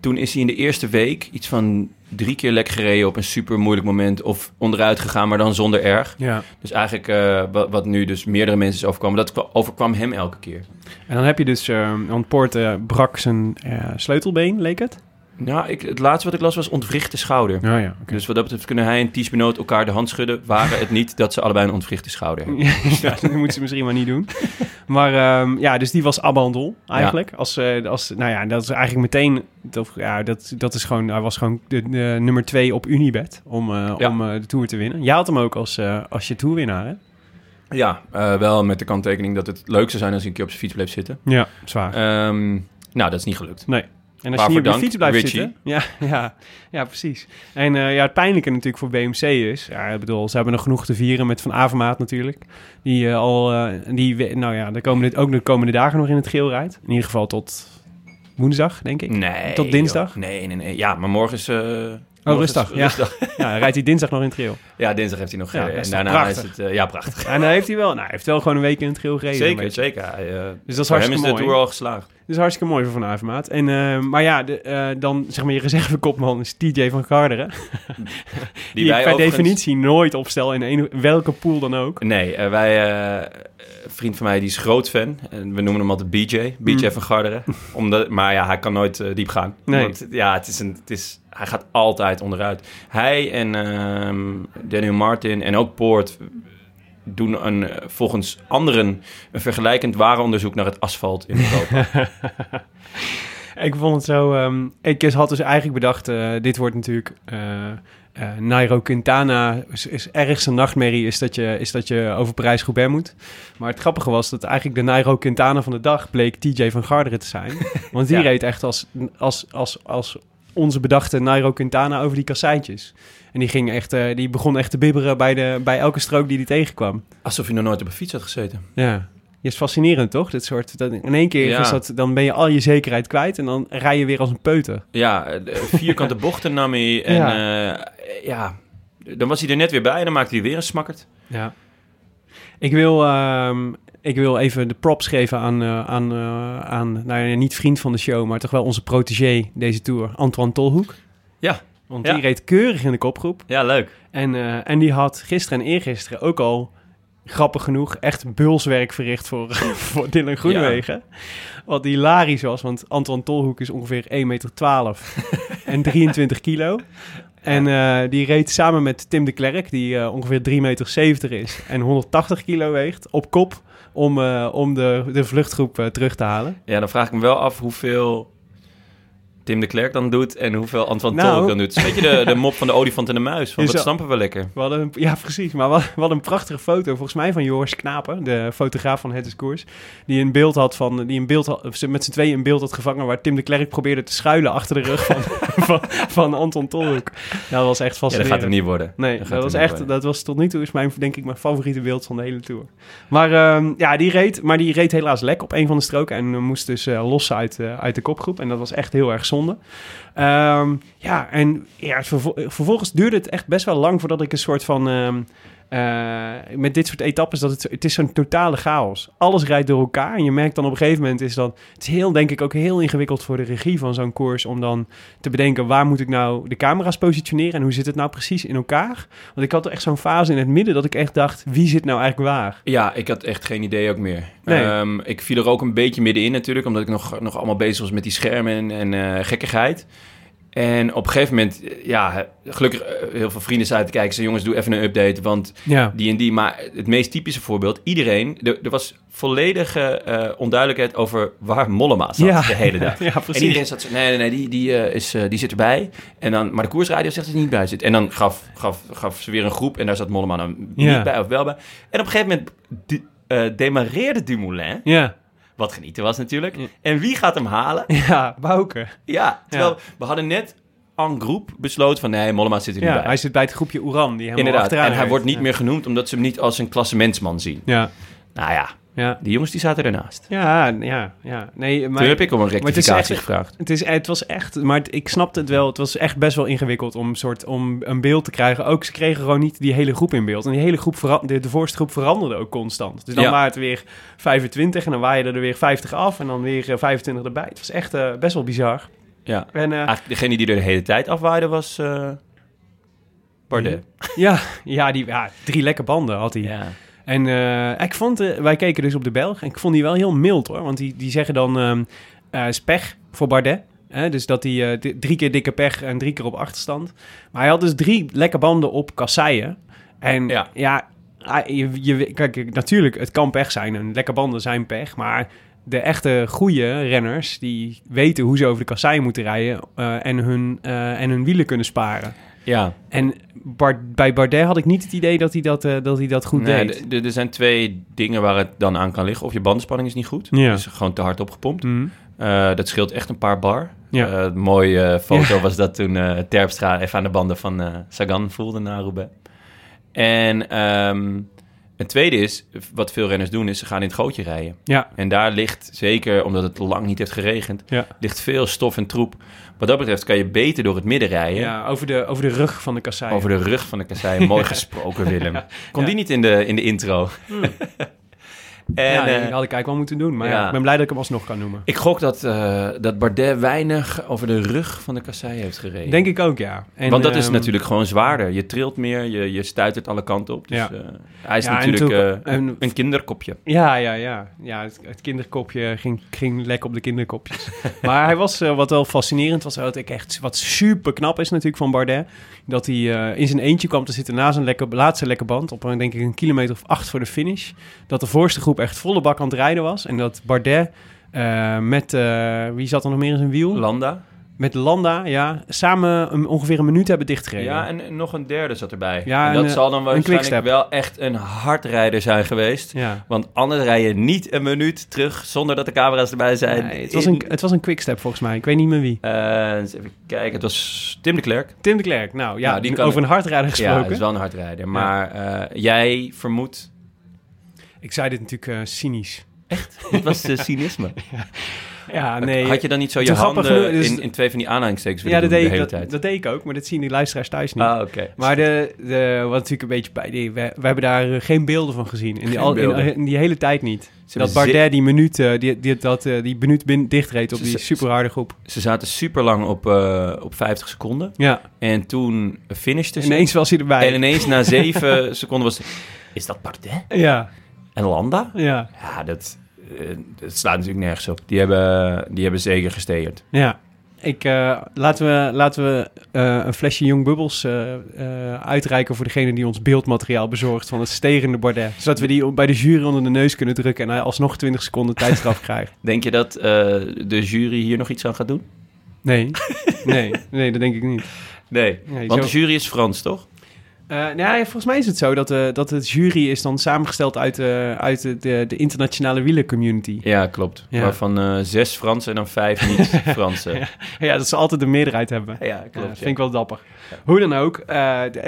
toen is hij in de eerste week iets van drie keer lek gereden op een super moeilijk moment. Of onderuit gegaan, maar dan zonder erg. ja. Dus eigenlijk eh, wat, wat nu dus meerdere mensen is overkomen, dat kwa- overkwam hem elke keer. En dan heb je dus, eh want Poort brak zijn eh, sleutelbeen, leek het? Nou, ik, het laatste wat ik las was ontwrichte schouder. Ja, ja. Dus wat dat betreft kunnen hij en Ties Benoot elkaar de hand schudden. Waren het niet dat ze allebei een ontwrichte schouder hebben. ja, dat moeten ze misschien maar niet doen. Maar ehm, ja, dus die was abandon eigenlijk. Als, eh, als, nou ja, dat is eigenlijk meteen... Dat, ja, dat, dat is gewoon... Hij was gewoon de, de nummer twee op Unibet om, eh, Ja. om eh, de Tour te winnen. Jij had hem ook als, als je Tourwinnaar, hè? Ja, wel met de kanttekening dat het leuk zou zijn als hij een keer op zijn fiets bleef zitten. Ja, zwaar. Ehm, nou, dat is niet gelukt. Nee. En als Waarvoor je niet op je fiets blijft Richie. zitten... Ja, ja, ja, precies. En eh, ja, het pijnlijke natuurlijk voor BMC is... Ja, ik bedoel, ze hebben nog genoeg te vieren met Van Avermaat natuurlijk. Die eh, al... eh, die, nou ja, de komende, ook de komende dagen nog in het geel rijdt. In ieder geval tot woensdag, denk ik. Nee. Tot dinsdag? joh. Nee, nee, nee. Ja, maar morgen is... is rustig, ja. Ja, rijdt hij dinsdag nog in het geel. Ja, dinsdag heeft hij nog Ja, gereden. en daarna prachtig. is het... ja, prachtig. En dan heeft hij wel... Nou, hij heeft wel gewoon een week in het geel gereden. zeker, zeker. Hij, Dus dat is voor hem hartstikke is de mooi. Tour al geslaagd. Dus hartstikke mooi voor Van Avermaat. En, eh, maar ja, de, eh, dan zeg maar je reservekopman is TJ van Garderen. Die, ik wij per overigens- definitie nooit opstel in een, welke pool dan ook. Nee, eh, wij, eh, een vriend van mij die is groot fan. En we noemen hem altijd BJ. BJ Mm. van Garderen. Omdat, maar ja, hij kan nooit diep gaan. Nee. Want ja, het is een, het is, hij gaat altijd onderuit. Hij en ehm, Daniel Martin en ook Poort doen een, eh, volgens anderen een vergelijkend warenonderzoek naar het asfalt in Europa. Ik vond het zo... ehm, ik had dus eigenlijk bedacht, eh, dit wordt natuurlijk... eh eh, Nairo Quintana is, is ergste nachtmerrie is dat, je, is dat je over Parijs-Roubaix moet. Maar het grappige was dat eigenlijk de Nairo Quintana van de dag bleek TJ van Garderen te zijn. Want die Ja. reed echt als, als, als, als onze bedachte Nairo Quintana over die kasseintjes. En die, ging echt, eh, die begon echt te bibberen bij, de, bij elke strook die hij tegenkwam. Alsof je nog nooit op een fiets had gezeten. Ja. Je is fascinerend, toch? Dit soort, dat, in één keer Ja. is dat, dan ben je al je zekerheid kwijt en dan rij je weer als een peuter. Ja, eh, vierkante bochten nam hij. En ja. ja, dan was hij er net weer bij en dan maakte hij weer een smakkerd. Ja. Ik wil, ehm, ik wil even de props geven aan, eh, aan, eh, aan nou ja, niet vriend van de show, maar toch wel onze protégé deze tour, Antoine Tolhoek. Ja. Want Ja. die reed keurig in de kopgroep. Ja, leuk. En, eh, en die had gisteren en eergisteren ook al, grappig genoeg, echt bulswerk verricht voor, voor Dylan Groenewegen. Wat hilarisch was, want Anton Tolhoek is ongeveer 1,12 meter en 23 kilo. En die reed samen met Tim de Klerk, die ongeveer 3,70 meter is en 180 kilo weegt, op kop om, eh, om de, de vluchtgroep eh, terug te halen. Ja, dan vraag ik me wel af hoeveel Tim de Klerk dan doet en hoeveel Antoine Nou. Tolk dan doet. Het is een beetje de, de mop van de olifant en de muis. Je wat zou- stampen we lekker? We hadden een, ja, precies. Maar we hadden een prachtige foto, volgens mij van Joris Knapen, de fotograaf van Het is Koers. Die een beeld had van, die een beeld had, met z'n tweeën een beeld had gevangen waar Tim de Klerk probeerde te schuilen achter de rug van, van, van Anton Tolhoek. Dat was echt Ja, dat gaat hem niet worden. Nee, Dat dat was echt, worden. dat was tot nu toe is mijn, denk ik, mijn favoriete beeld van de hele tour. Maar ehm, ja, die reed, maar die reed helaas lek op een van de stroken en moest dus eh, los uit, eh, uit de kopgroep. En dat was echt heel erg zonde. Ehm, ja, en ja, vervol- vervolgens duurde het echt best wel lang voordat ik een soort van... ehm, eh, met dit soort etappes, dat het, het is zo'n totale chaos. Alles rijdt door elkaar. En je merkt dan op een gegeven moment is dat... Het is heel, denk ik, ook heel ingewikkeld voor de regie van zo'n koers... om dan te bedenken, waar moet ik nou de camera's positioneren... en hoe zit het nou precies in elkaar? Want ik had echt zo'n fase in het midden dat ik echt dacht... wie zit nou eigenlijk waar? Ja, ik had echt geen idee ook meer. Nee. Ehm, ik viel er ook een beetje middenin natuurlijk, omdat ik nog, nog allemaal bezig was met die schermen en, en eh, gekkigheid. En op een gegeven moment, eh, ja, gelukkig eh, heel veel vrienden zaten te kijken. Ze jongens, doe even een update, want Ja. die en die. Maar het meest typische voorbeeld, iedereen, er, er was volledige eh, onduidelijkheid over waar Mollema zat Ja. de hele dag. Ja, precies. En iedereen zat zo, nee, nee, nee, die, die, is, die zit erbij. En dan, maar de koersradio zegt dat hij niet bij zit. En dan gaf, gaf, gaf ze weer een groep en daar zat Mollema dan Ja. niet bij of wel bij. En op een gegeven moment eh, demareerde Dumoulin, Ja, wat genieten was natuurlijk. En wie gaat hem halen? ja Bouke. Ja, terwijl we hadden net en groep besloten van nee, Mollema zit er niet bij. hij zit bij het groepje Oeran, die helemaal Inderdaad, achteraan en hij wordt niet meer genoemd omdat ze hem niet als een klassementsman zien. Ja, Nou ja, ja. die jongens die zaten ernaast. Ja, ja, ja. Nee, maar... Toen heb ik om een het rectificatie echt- gevraagd. Het, is, het was echt, maar het- ik snapte het wel. Het was echt best wel ingewikkeld om, soort, om een beeld te krijgen. Ook ze kregen gewoon niet die hele groep in beeld. En die hele groep, vera- de, de voorste groep veranderde ook constant. Dus dan Ja. waren het weer 25 en dan waaien er weer 50 af en dan weer eh, 25 erbij. Het was echt eh, best wel bizar. Ja. En eh, degene die er de hele tijd afwaaide was eh Bardet. ja, ja, die, ja, drie lekke banden had hij. Ja. En eh, ik vond, eh, wij keken dus op de Belg en ik vond die wel heel mild hoor. Want die, die zeggen dan ehm eh, is pech voor Bardet. Hè? Dus dat hij eh, drie keer dikke pech en drie keer op achterstand. Maar hij had dus drie lekke banden op kasseien. En ja, je, je, kijk, natuurlijk, het kan pech zijn. En lekke banden zijn pech. Maar de echte goede renners, die weten hoe ze over de kasseien moeten rijden. eh, en, hun, eh, en hun wielen kunnen sparen. ja. En Bij Bardet had ik niet het idee dat hij dat, eh, dat, hij dat goed Nee, deed. er zijn twee dingen waar het dan aan kan liggen. Of je bandenspanning is niet goed. Ja. Dus gewoon te hard opgepompt. Eh, dat scheelt echt een paar bar. Ja. Eh, een mooie foto was dat toen Terpstra even aan de banden van Sagan voelde na Roubaix. En ehm het tweede is, wat veel renners doen, is ze gaan in het gootje rijden. Ja, En daar ligt, zeker omdat het lang niet heeft geregend, ja. ligt veel stof en troep. Wat dat betreft kan je beter door het midden rijden. ja over, de, over de rug van de kassei. Over de rug van de kassei. Mooi gesproken, Willem. Kon die niet in de, in de intro? En, ja, eh, dat had ik eigenlijk wel moeten doen. Maar ja. ja. ik ben blij dat ik hem alsnog kan noemen. ik gok dat, eh, dat Bardet weinig over de rug van de kassei heeft gereden. Denk ik ook, ja. En, Want dat is ehm, natuurlijk gewoon zwaarder. Je trilt meer, je, je stuitert alle kanten op. Dus Ja. eh, hij is Ja, en natuurlijk toen- een kinderkopje. Ja, ja, ja. ja het, het kinderkopje ging, ging lek op de kinderkopjes. maar hij was, wat wel fascinerend was, wat ik echt, wat super knap is natuurlijk van Bardet, dat hij in zijn eentje kwam te zitten na zijn lekker, laatste lekke band, op een, denk ik een kilometer of acht voor de finish. Dat de voorste groep echt volle bak aan het rijden was. En dat Bardet eh, met, eh, wie zat er nog meer in zijn wiel? Landa. met Landa, ja, samen een, ongeveer een minuut hebben dichtgereden. Ja, en, en nog een derde zat erbij. Ja, en dat een, zal dan waarschijnlijk wel echt een hardrijder zijn geweest. ja. Want anders rij je niet een minuut terug zonder dat de camera's erbij zijn. Nee, het, was een, het was een quickstep volgens mij. Ik weet niet meer wie. Eh, eens even kijken, het was Tim de Klerk. Tim de Klerk. Nou ja, Nou, die kan- over een hardrijder Ja, gesproken. dat is wel een hardrijder. Maar eh, jij vermoedt... Ik zei dit natuurlijk eh, cynisch. Dit was de cynisme. Ja, nee. Had je dan niet zo je handen genoeg, dus- in, in twee van die aanhalingstekens ja, dat deed, de hele dat, tijd? dat deed ik ook, maar dat zien die luisteraars thuis niet. Ah, oké. Maar de, de, wat natuurlijk een beetje bij, die, we, we hebben daar eh, geen beelden van gezien. In die, Geen al, in, beelden. in die hele tijd niet. Ze dat Bardet die minuut, die, die, dat, die minuut bin, dichtreed op die superharde groep. Ze zaten super lang op, op 50 seconden. Ja, En toen finishten ze. ineens was hij erbij. En ineens na zeven seconden was het... Is dat Bardet? Ja, En Landa? ja, Ja, dat, eh, dat slaat natuurlijk nergens op. Die hebben, die hebben zeker gesteerd. ja. Ik, eh, laten we, laten we eh, een flesje Young Bubbles eh, eh, uitreiken voor degene die ons beeldmateriaal bezorgt van het sterende Bardet. Zodat we die bij de jury onder de neus kunnen drukken en hij alsnog 20 seconden tijdstraf krijgt. Denk je dat eh, de jury hier nog iets aan gaat doen? Nee, nee, nee, dat denk ik niet. Nee. Nee, Want zo- de jury is Frans, toch? Eh, nou ja, volgens mij is het zo dat, eh dat het jury is dan samengesteld uit, eh, uit de, de, de internationale wielercommunity. Ja, klopt. Ja. Waarvan zes Fransen en dan vijf niet-Fransen. ja, Ja, dat ze altijd de meerderheid hebben. klopt. Ja, ja. vind ik wel dapper. Hoe dan ook,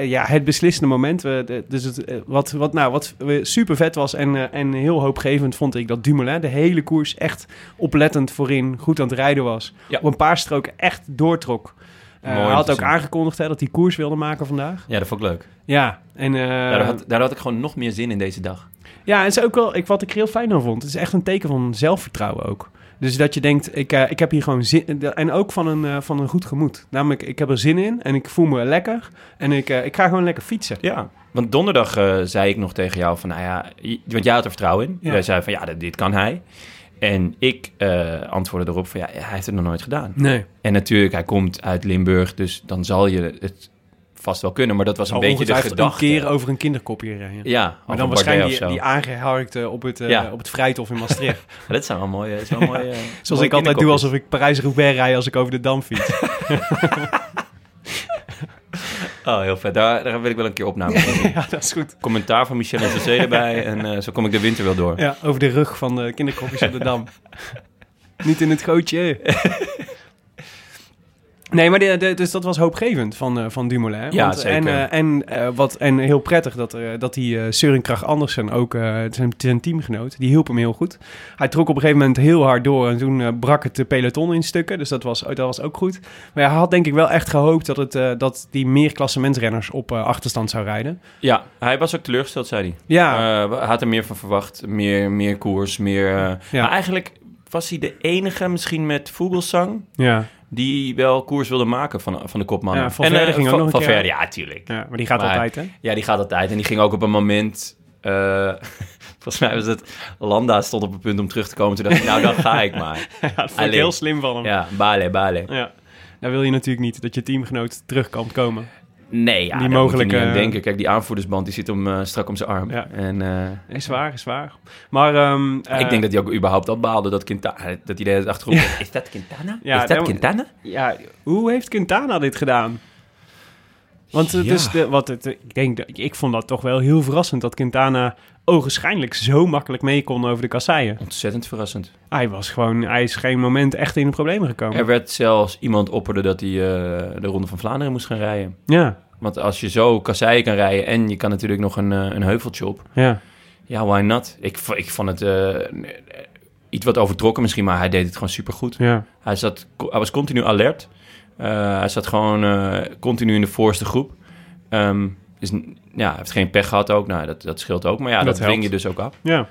ja, het beslissende moment. de- dus het, wat, wat, nou, wat super vet was en, en heel hoopgevend vond ik dat Dumoulin de hele koers echt oplettend voorin goed aan het rijden was. Op een paar stroken echt doortrok. Eh, hij had ook zien. aangekondigd hè, dat hij koers wilde maken vandaag. Ja, dat vond ik leuk. Ja, en, eh, daardoor, had, daardoor had ik gewoon nog meer zin in deze dag. Ja, en is ook wel, ik, wat ik heel fijn aan vond, het is echt een teken van zelfvertrouwen ook. Dus dat je denkt, ik, eh, ik heb hier gewoon zin En ook van een, van een goed gemoed. Namelijk, ik heb er zin in en ik voel me lekker. En ik, ik ga gewoon lekker fietsen. Ja, want donderdag zei ik nog tegen jou van, nou ja, want jij had er vertrouwen in. Ja. Jij zei van, ja, dit, dit kan hij. En ik eh, antwoordde erop van, ja, hij heeft het nog nooit gedaan. Nee. En natuurlijk, hij komt uit Limburg, dus dan zal je het vast wel kunnen. Maar dat was een Al beetje de ongetwijfeld gedachte. een keer over een kinderkopje rijden. Ja, maar dan waarschijnlijk die, die aangeharkte op het, eh, Ja. op het Vrijthof in Maastricht. Dat zijn wel mooie... Dat zijn wel mooie Zoals mooie ik altijd doe alsof ik Parijs-Roubaix rij als ik over de Dam fiets. Oh, heel vet. Daar, daar wil ik wel een keer opname van ja, dat is goed. Commentaar van Michel en José erbij. En eh, zo kom ik de winter wel door. Ja, over de rug van de kinderkopjes op de Dam. Niet in het gootje. Nee, maar de, de- dus dat was hoopgevend van, eh, van Dumoulin. Ja, Want- zeker. En, eh, en, eh, wat, en heel prettig dat, dat die Kragh Andersen, ook zijn, zijn teamgenoot, die hielp hem heel goed. Hij trok op een gegeven moment heel hard door en toen brak het de peloton in stukken. Dus dat was, dat was ook goed. Maar ja, hij had denk ik wel echt gehoopt dat, het, dat die meer klassementsrenners op achterstand zou rijden. Ja, hij was ook teleurgesteld, zei hij. Ja, had er meer van verwacht. Meer, meer koers, meer... Ja. Maar eigenlijk was hij de enige, misschien met Vogelsang... ja. Die wel koers wilde maken van, van de kopmannen. Ja, Van En, eh, ging ook nog een van keer. Verde, ja, tuurlijk. ja, maar die gaat Maar- altijd, hè? Ja, die gaat altijd. En die ging ook op een moment... eh, volgens mij was het... Landa stond op het punt om terug te komen. Toen dacht ik, nou, dan ga ik maar. Ja, dat vond ik heel slim van hem. Ja, bale, bale. Ja. Daar wil je natuurlijk niet dat je teamgenoot terug kan komen. Nee, ja, Die daar mogelijke- niet aan denken. Kijk, die aanvoerdersband die zit om, eh, strak om zijn arm. Ja. En eh, Is waar, is waar. Maar ehm, eh, ik denk dat hij ook überhaupt al baalde dat Quintana... Dat hij achterop... Is dat Quintana? Ja, is dat Quintana? Ja, hoe heeft Quintana dit gedaan? Want het Ja. is de, wat het, ik denk, dat- ik vond dat toch wel heel verrassend dat Quintana ogenschijnlijk zo makkelijk mee kon over de kasseien. Ontzettend verrassend. Hij was gewoon, hij is geen moment echt in de problemen gekomen. Er werd zelfs iemand opperde dat hij eh, de Ronde van Vlaanderen moest gaan rijden. Ja, Want als je zo kasseien kan rijden en je kan natuurlijk nog een, eh, een heuveltje op... ja, Ja, why not? Ik, ik vond het eh, iets wat overtrokken misschien, maar hij deed het gewoon supergoed. ja. Hij, zat, hij was continu alert. Hij zat gewoon continu in de voorste groep. Ehm, n- ja, hij heeft geen pech gehad ook. Nou, dat, dat scheelt ook. Maar ja, Dat dat, dwing je dus ook af. ja.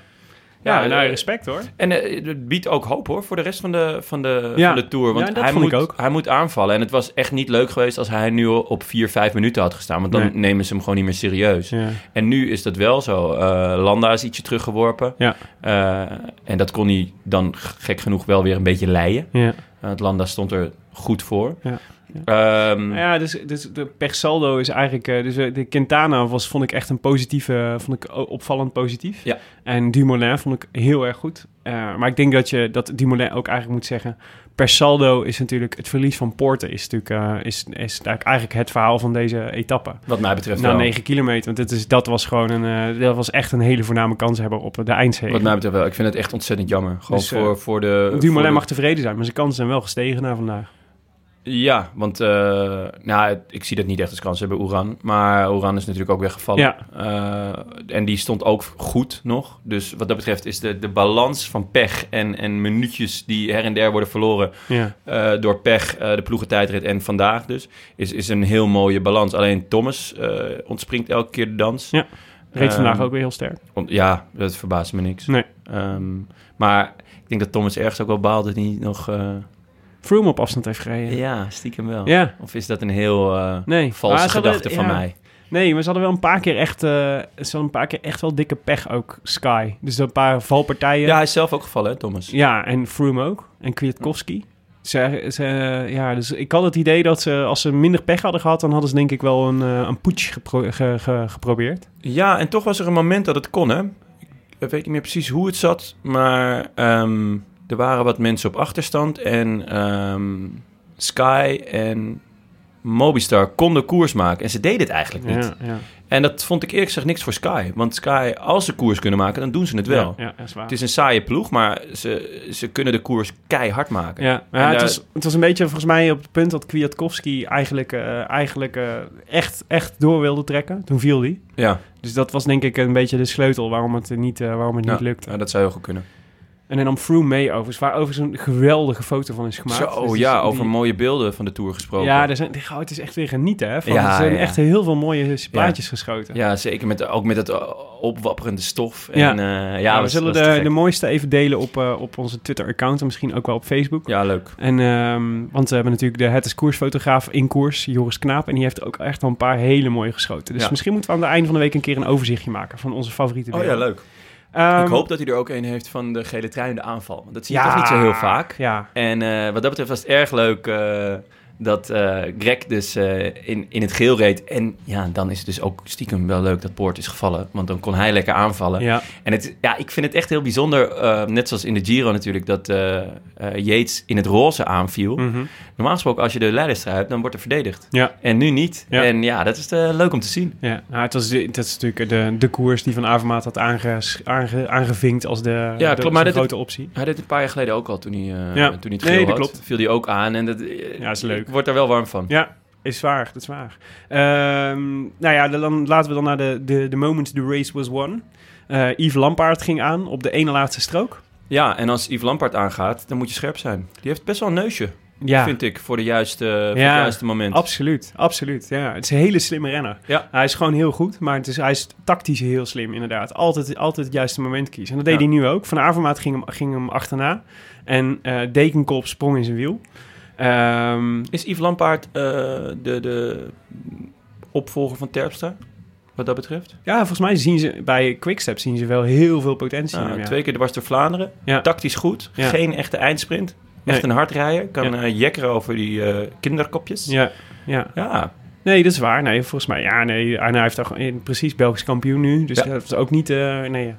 Ja, Ja, nou, eh, respect hoor. En eh, het biedt ook hoop hoor voor de rest van de, van de, Ja. van de Tour. Want Ja, hij, moet, ook. hij moet aanvallen. En het was echt niet leuk geweest als hij nu op 4, 5 minuten had gestaan. Want dan Nee. nemen ze hem gewoon niet meer serieus. En nu is dat wel zo. Eh, Landa is ietsje teruggeworpen. Ja. En dat kon hij dan gek genoeg wel weer een beetje leien. Ja. Want Landa stond er goed voor. Ja. Ehm, Ja, dus, dus de per saldo is eigenlijk... eh, dus eh, de Quintana was, vond ik echt een positieve... Vond ik opvallend positief. Ja. En Dumoulin vond ik heel erg goed. Eh, maar ik denk dat je dat Dumoulin ook eigenlijk moet zeggen... Per saldo is natuurlijk... Het verlies van Poorten is natuurlijk... eh, is, is eigenlijk het verhaal van deze etappe. wat mij betreft Na wel. 9 kilometer. Want het is, dat was gewoon een... dat was echt een hele voorname kanshebber op de eindzege. Wat mij betreft wel. Ik vind het echt ontzettend jammer. Gewoon Dus, voor, voor de... voor Dumoulin de- mag tevreden zijn, maar zijn kansen zijn wel gestegen na vandaag. Ja, want eh, nou, ik zie dat niet echt als kans hebben, Oeran. Maar Oeran is natuurlijk ook weer gevallen. Ja. Eh, en die stond ook goed nog. Dus wat dat betreft is de, de balans van pech en, en minuutjes die her en der worden verloren Ja. eh, door pech, de ploegentijdrit en vandaag dus, is, is een heel mooie balans. Alleen Thomas ontspringt elke keer de dans. Ja. Reed Ehm, vandaag ook weer heel sterk. Ja, dat verbaast me niks. Nee. Ehm, maar ik denk dat Thomas ergens ook wel baalt dat hij nog... Froome op afstand heeft gereden. ja, stiekem wel. Ja. Of is dat een heel eh, Nee. valse hadden- gedachte van ja. mij? Nee, maar ze hadden wel een paar keer echt, eh, ze hadden een paar keer echt wel dikke pech ook, Sky. Dus een paar valpartijen. Ja, hij is zelf ook gevallen, hè, Thomas? Ja, en Froome ook. En Kwiatkowski. Ze, ze, ja, dus ik had het idee dat ze, als ze minder pech hadden gehad, dan hadden ze denk ik wel een, eh, een putsch gepro- ge- ge- geprobeerd. Ja, en toch was er een moment dat het kon, hè? Ik weet niet meer precies hoe het zat, maar ehm, er waren wat mensen op achterstand en ehm, Sky en Mobistar konden koers maken. En ze deden het eigenlijk niet. Ja, ja. En dat vond ik eerlijk gezegd niks voor Sky. Want Sky, als ze koers kunnen maken, dan doen ze het wel. Ja, is. Het is een saaie ploeg, maar ze, ze kunnen de koers keihard maken. Ja, het, daar- was, het was een beetje volgens mij op het punt dat Kwiatkowski eigenlijk, eh, eigenlijk eh, echt, echt door wilde trekken. Toen viel hij. Ja, Dus dat was denk ik een beetje de sleutel waarom het niet, eh, waarom het niet lukte. ja, dat zou heel goed kunnen. En dan nam Froome mee overigens, waar overigens een geweldige foto van is gemaakt. Zo, Dus ja, die- over mooie beelden van de Tour gesproken. Ja, er zijn, oh, het is echt weer genieten, hè. Van, Ja, er zijn ja. echt heel veel mooie plaatjes geschoten. Ja, zeker. Met, ook met het eh, opwapperende stof. En, Ja. ja, ja, we zullen de, de mooiste even delen op, eh, op onze Twitter-account en misschien ook wel op Facebook. Ja, leuk. En, ehm, want we hebben natuurlijk de Het is Koersfotograaf in koers, Joris Knaap. En die heeft ook echt wel een paar hele mooie geschoten. Dus misschien moeten we aan het einde van de week een keer een overzichtje maken van onze favoriete Oh ja, beelden. leuk. Ehm, ik hoop dat hij er ook een heeft van de gele trui in de aanval. Want Dat zie je ja, toch niet zo heel vaak. Ja, En eh, wat dat betreft was het erg leuk eh, dat eh, Greg dus eh, in, in het geel reed. En ja, dan is het dus ook stiekem wel leuk dat Poort is gevallen. Want dan kon hij lekker aanvallen. ja. En het, ja, ik vind het echt heel bijzonder, eh, net zoals in de Giro natuurlijk, dat Yates in het roze aanviel. Mhm. Normaal gesproken, als je de leiderstrui hebt, dan wordt er verdedigd. ja. En nu niet. Ja. En ja, dat is leuk om te zien. Ja, nou, het was, dat is natuurlijk de, de koers die Van Avermaat had aange, aange, aangevinkt als de, Ja, de klopt, maar dit- grote optie. Hij deed het een paar jaar geleden ook al, toen hij, Ja. toen hij het Nee, geel dat had. klopt. Viel hij ook aan en dat, Ja, is leuk. Ik word er wel warm van. Ja, is waar, dat is waar. Ehm, nou ja, dan laten we dan naar de, de, de moment the race was won. Eh Yves Lampaard ging aan op de ene laatste strook. Ja, en als Yves Lampaard aangaat, dan moet je scherp zijn. Die heeft best wel een neusje, Ja, vind ik, voor, de juiste, voor het juiste moment. absoluut, absoluut. Ja, het is een hele slimme renner. Ja. Hij is gewoon heel goed, maar het is, hij is tactisch heel slim inderdaad. Altijd, altijd het juiste moment kiezen. En dat deed Ja. hij nu ook. Van Avermaat ging hem, ging hem achterna. En eh Dekenkop sprong in zijn wiel. Ehm, Is Yves Lampaard eh, de, de opvolger van Terpstra, wat dat betreft? ja, volgens mij zien ze bij Quickstep zien ze wel heel veel potentie in Nou, hem, ja. Twee keer dwars door Vlaanderen, Ja. tactisch goed, Ja. geen echte eindsprint. Echt Nee. een hardrijder, kan Ja. eh, jekkeren over die eh, kinderkopjes. Ja, ja. Ja, Nee, dat is waar. Nee, volgens mij, ja, nee. En hij heeft toch in, precies Belgisch kampioen nu. Dus Ja. dat is ook niet, eh, nee.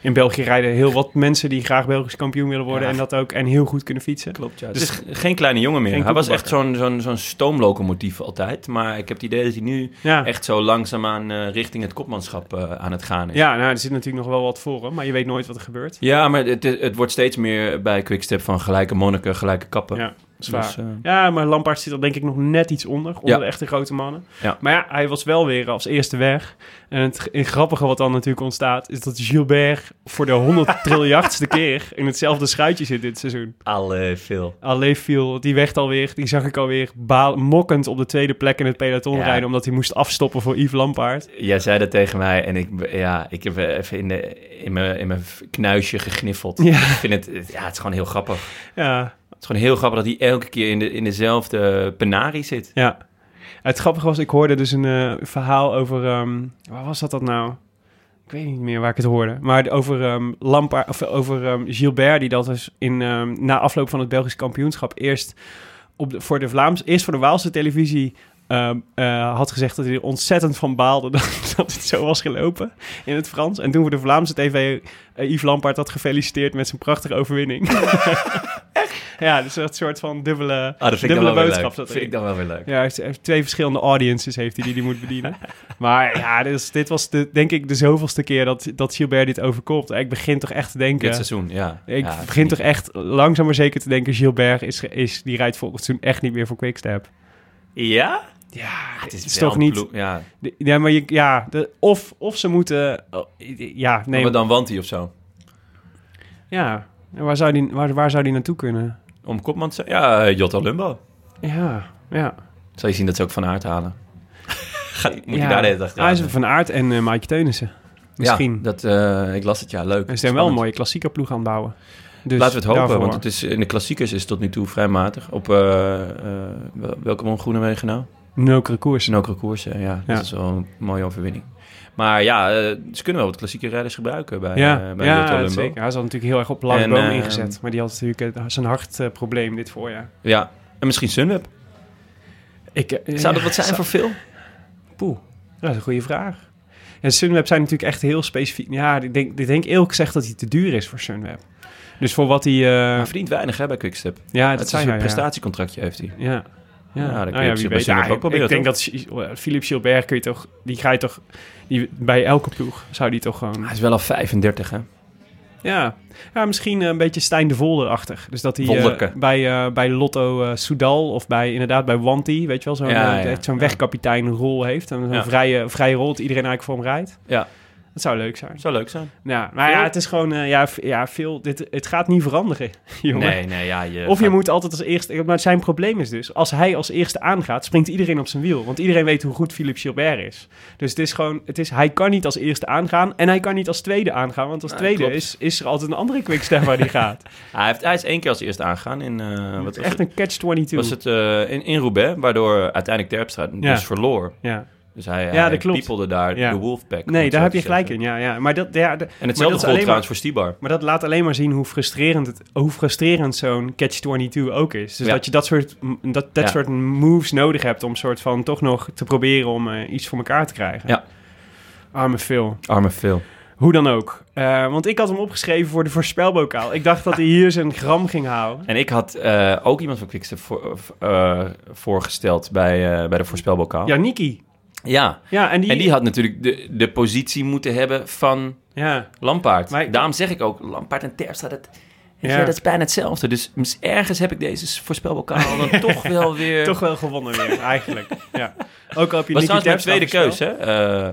In België rijden heel wat mensen die graag Belgisch kampioen willen worden Ja. en dat ook en heel goed kunnen fietsen. klopt. Ja. Dus- het is geen kleine jongen meer. Hij was echt zo'n zo'n zo'n stoomlocomotief altijd. Maar ik heb het idee dat hij nu Ja, echt zo langzaamaan eh richting het kopmanschap eh, aan het gaan is. ja nou, er zit natuurlijk nog wel wat voor hem, maar je weet nooit wat er gebeurt. Ja, maar het, het wordt steeds meer bij Quickstep van gelijke monniken, gelijke kappen. Ja. Zwaar. Dus, eh, Ja, maar Lampaard zit er denk ik nog net iets onder. Onder Ja. de echte grote mannen. Ja. Maar ja, hij was wel weer als eerste weg. En het, het grappige wat dan natuurlijk ontstaat... is dat Gilbert voor de 100 triljardste keer... in hetzelfde schuitje zit dit seizoen. alle veel. Die weg alweer, die zag ik alweer baal, mokkend op de tweede plek in het peloton Ja. rijden... omdat hij moest afstoppen voor Yves Lampaard. Jij zei dat tegen mij en ik, ja, ik heb even in, de, in, mijn, in mijn knuisje gegniffeld. Ik vind het, ja, het is gewoon heel grappig. Ja, is gewoon heel grappig dat hij elke keer in, de, in dezelfde penarie zit. ja. Het grappige was, ik hoorde dus een eh, verhaal over... ehm, waar was dat dat nou? Ik weet niet meer waar ik het hoorde. Maar over um, Lampaard, of over ehm, Gilbert, die dat dus in, ehm, na afloop van het Belgisch kampioenschap eerst op de, voor de Vlaams, eerst voor de Waalse televisie ehm, eh, had gezegd dat hij er ontzettend van baalde dat, dat het zo was gelopen in het Frans. En toen voor de Vlaamse tv eh, Yves Lampaard had gefeliciteerd met zijn prachtige overwinning. Ja, dus een soort van dubbele, Ah, dat vind ik dubbele dan wel weer boodschap. leuk. zat vind ik dan wel weer leuk. Ja, hij heeft, twee verschillende audiences heeft hij die hij moet bedienen. maar ja, dus, dit was de, denk ik de zoveelste keer dat, dat Gilbert dit overkomt. Ik begin toch echt te denken... Dit seizoen, ja. Ik Ja, begin toch echt langzaam maar zeker te denken... Gilbert is, is, die rijdt volgend seizoen echt niet meer voor Quickstep. Ja? Ja, Het is, toch niet... Ja, de- ja, maar je, ja, de, of, of ze moeten... oh, ja, nee. maar dan want hij of zo. Ja, En waar zou, die, waar, waar zou die naartoe kunnen? Om kopman te zijn? Ja, eh, Jota Lumbo. Ja, ja. Zal je zien dat ze ook van aard halen. Gaat, moet ja. je daar de hele dag Hij is Van Aert en eh Maaike Teunissen. Misschien. Ja, dat, eh, ik las het, ja, leuk. En ze zijn wel een mooie klassieker ploeg aan het bouwen. Dus Laten we het hopen, daarvoor. want het is, in de klassiekers is het tot nu toe vrij matig. Op wel- welke won Groenewegen nou? Nokere koers. Snokere koersen, ja. Dat Ja. is wel een mooie overwinning. Maar ja, eh, ze kunnen wel wat klassieke rijders gebruiken bij, ja, eh, bij ja zeker. Hij zat natuurlijk heel erg op Lars En, Boom eh, ingezet. Maar die had natuurlijk eh, zijn hartprobleem dit voorjaar. Ja, en misschien Sunweb. Ik, Zou dat wat zijn zou- voor veel? Poeh, dat is een goede vraag. En Sunweb zijn natuurlijk echt heel specifiek. Ja, ik denk, ik denk eerlijk gezegd dat hij te duur is voor Sunweb. Dus voor wat hij... eh, Hij verdient weinig hè, bij Quickstep. ja, Het dat is zijn een prestatiecontractje heeft hij. Ja. Ja, je nou ja, weet. Ja, ook ik denk dat Gi- Philippe Gilbert kun je toch, die ga je toch, die, bij elke ploeg zou die toch gewoon, Hij is wel al 35, hè? ja, ja misschien een beetje Stijn de Volder-achtig. Dus dat hij eh, bij, eh, bij Lotto eh, Soudal of bij inderdaad bij Wanty, weet je wel, zo'n Ja, eh, ja, echt zo'n ja. wegkapiteinrol heeft en zo'n vrije, vrije rol dat iedereen eigenlijk voor hem rijdt. Ja. Dat zou leuk zijn. Zou leuk zijn. Ja, maar ja, het is gewoon, eh, ja, ja, veel, dit, het gaat niet veranderen, jongen. Nee, nee, ja. Je Of je gaat- moet altijd als eerste... Maar zijn probleem is dus... Als hij als eerste aangaat, springt iedereen op zijn wiel. Want iedereen weet hoe goed Philippe Gilbert is. Dus het is gewoon... Het is, hij kan niet als eerste aangaan. En hij kan niet als tweede aangaan. Want als tweede is, is er altijd een andere quickstep waar hij gaat. Hij, heeft, hij is één keer als eerste aangegaan in... eh wat het echt het? een catch-22. Was het eh, in, in Roubaix, waardoor uiteindelijk Terpstra dus verloor. Ja. Dus hij, Ja, hij piepelde daar Ja. de Wolfpack. Nee, daar heb je gelijk zeggen. in. Ja, ja. Maar dat, ja, de- En hetzelfde geldt maar- trouwens voor Stibar. Maar dat laat alleen maar zien hoe frustrerend, het, hoe frustrerend zo'n catch-22 ook is. Dus Ja. dat je dat soort, dat, dat soort moves nodig hebt om soort van toch nog te proberen om eh, iets voor elkaar te krijgen. Ja. Arme Phil. Arme Phil. Hoe dan ook. Eh, want ik had hem opgeschreven voor de voorspelbokaal. Ik dacht dat hij hier zijn gram ging houden. En ik had eh, ook iemand van Quickstep voor, voorgesteld bij, bij de voorspelbokaal. Ja, Niki. Ja. Ja, en die... En die had natuurlijk de, de positie moeten hebben van Ja, Lampaard. Maar- Daarom zeg ik ook, Lampaard en Terpstra, dat, Ja. dat is bijna hetzelfde. Dus ergens heb ik deze voorspelbokaal dan toch wel weer... toch wel gewonnen weer, eigenlijk. Ja. Ook al heb je was trouwens mijn tweede keus, hè? Eh,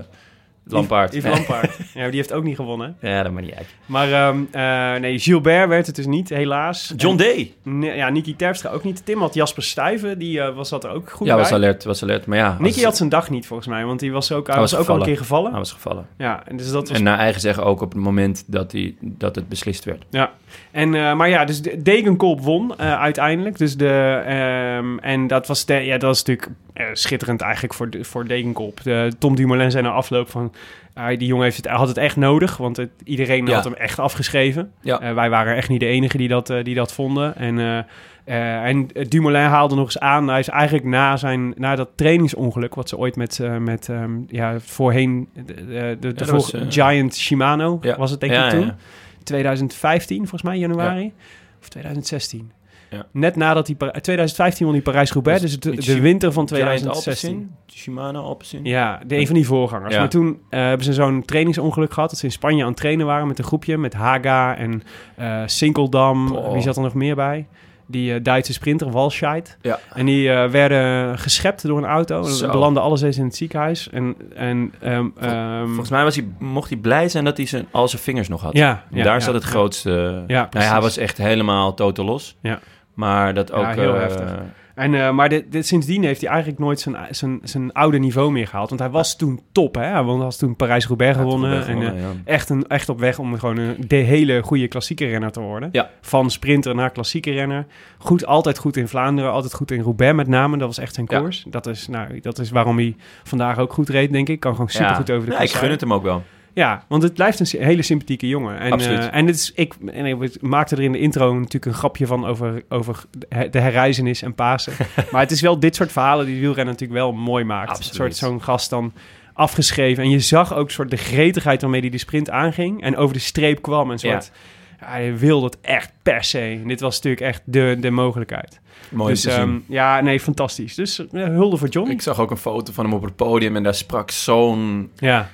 Lampaard. Yves Lampaard. ja, die heeft ook niet gewonnen. Ja, dat maakt niet uit. Maar ehm, eh, nee, Gilbert werd het dus niet, helaas. John Day. Nee, ja, Niki Terpstra ook niet. Tim had Jasper Stuyven, die eh, was dat er ook goed Ja, bij. was alert, was alert. Maar ja, Nicky als- had zijn dag niet volgens mij, want die was ook, hij was, was ook al een keer gevallen. hij was gevallen. Ja, en dus dat was En naar eigen zeggen ook op het moment dat, hij, dat het beslist werd. Ja, en, eh, maar ja, dus de- Degenkolb won uiteindelijk. Dus de, ehm, en dat was, de, ja, dat was natuurlijk schitterend eigenlijk voor, de- voor Degenkolb. De, Tom Dumoulin zei na afloop van... ah, die jongen heeft het, had het echt nodig, want het, iedereen Ja. had hem echt afgeschreven. Ja. Eh, wij waren echt niet de enige die dat, eh, die dat vonden. En, eh, eh, en Dumoulin haalde nog eens aan. Hij is eigenlijk na, zijn, na dat trainingsongeluk... wat ze ooit met, eh, met ehm, ja, voorheen... de, de, was, eh, Giant Shimano was het denk ik ja, toen. ja. 2015, volgens mij, januari. Of 2016. Ja. Net nadat hij... Pa- 2015 won hij Parijs-Roubaix, dus, Dus de, winter van Giant 2016. Alpecin, Shimano Alpecin. Ja, de, een van die voorgangers. Ja. Maar toen eh, hebben ze zo'n trainingsongeluk gehad... dat ze in Spanje aan het trainen waren met een groepje... met Haga en eh Sinkeldam. Oh. Wie zat er nog meer bij? die eh, Duitse sprinter Walscheid. Ja. En die werden geschept door een auto. Zo. En belanden alle zes in het ziekenhuis. En, en ehm, ehm, Volgens mij was hij, mocht hij blij zijn dat hij zijn, al zijn vingers nog had. ja, ja, Daar ja, zat het grootste... Ja, nou hij was echt helemaal totaal los. Ja. Maar dat ook... Ja, heel eh, heftig. En, eh, maar dit, dit, sindsdien heeft hij eigenlijk nooit zijn, zijn, zijn oude niveau meer gehaald. Want hij was toen top, hè? Hij was toen Parijs-Roubaix gewonnen. En, eh, ja. echt, een, echt op weg om gewoon een, de hele goede klassieke renner te worden. Van sprinter naar klassieke renner. Goed, altijd goed in Vlaanderen, altijd goed in Roubaix met name. Dat was echt zijn koers. Dat, is, nou, dat is waarom hij vandaag ook goed reed, denk ik. Kan gewoon super goed over de Ja, ik gun het hem ook wel. Ja, want het blijft een hele sympathieke jongen. En, Absoluut. eh, en, dit is, ik, en ik maakte er in de intro natuurlijk een grapje van over, over de herreizenis en Pasen. maar het is wel dit soort verhalen die de wielrenner natuurlijk wel mooi maakt. Een Absoluut. soort zo'n gast dan afgeschreven. En je zag ook soort de gretigheid waarmee hij de sprint aanging. En over de streep kwam. En soort, ja. hij wilde het echt per se. En dit was natuurlijk echt de, de mogelijkheid. Mooi dus ehm, ja, nee, fantastisch. Dus eh, hulde voor John. Ik zag ook een foto van hem op het podium en daar sprak zo'n ja.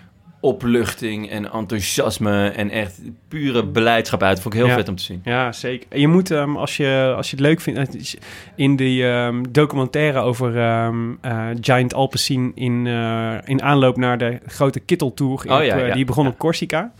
Opluchting en enthousiasme en echt pure beleidschap uit. Vond ik heel Ja. vet om te zien. Ja, zeker. En je moet, ehm, als, je, als je het leuk vindt, is in die ehm, documentaire over ehm, eh, Giant Alpecin in, eh, in aanloop naar de grote Oh ja, op, eh, ja, die begon op Corsica.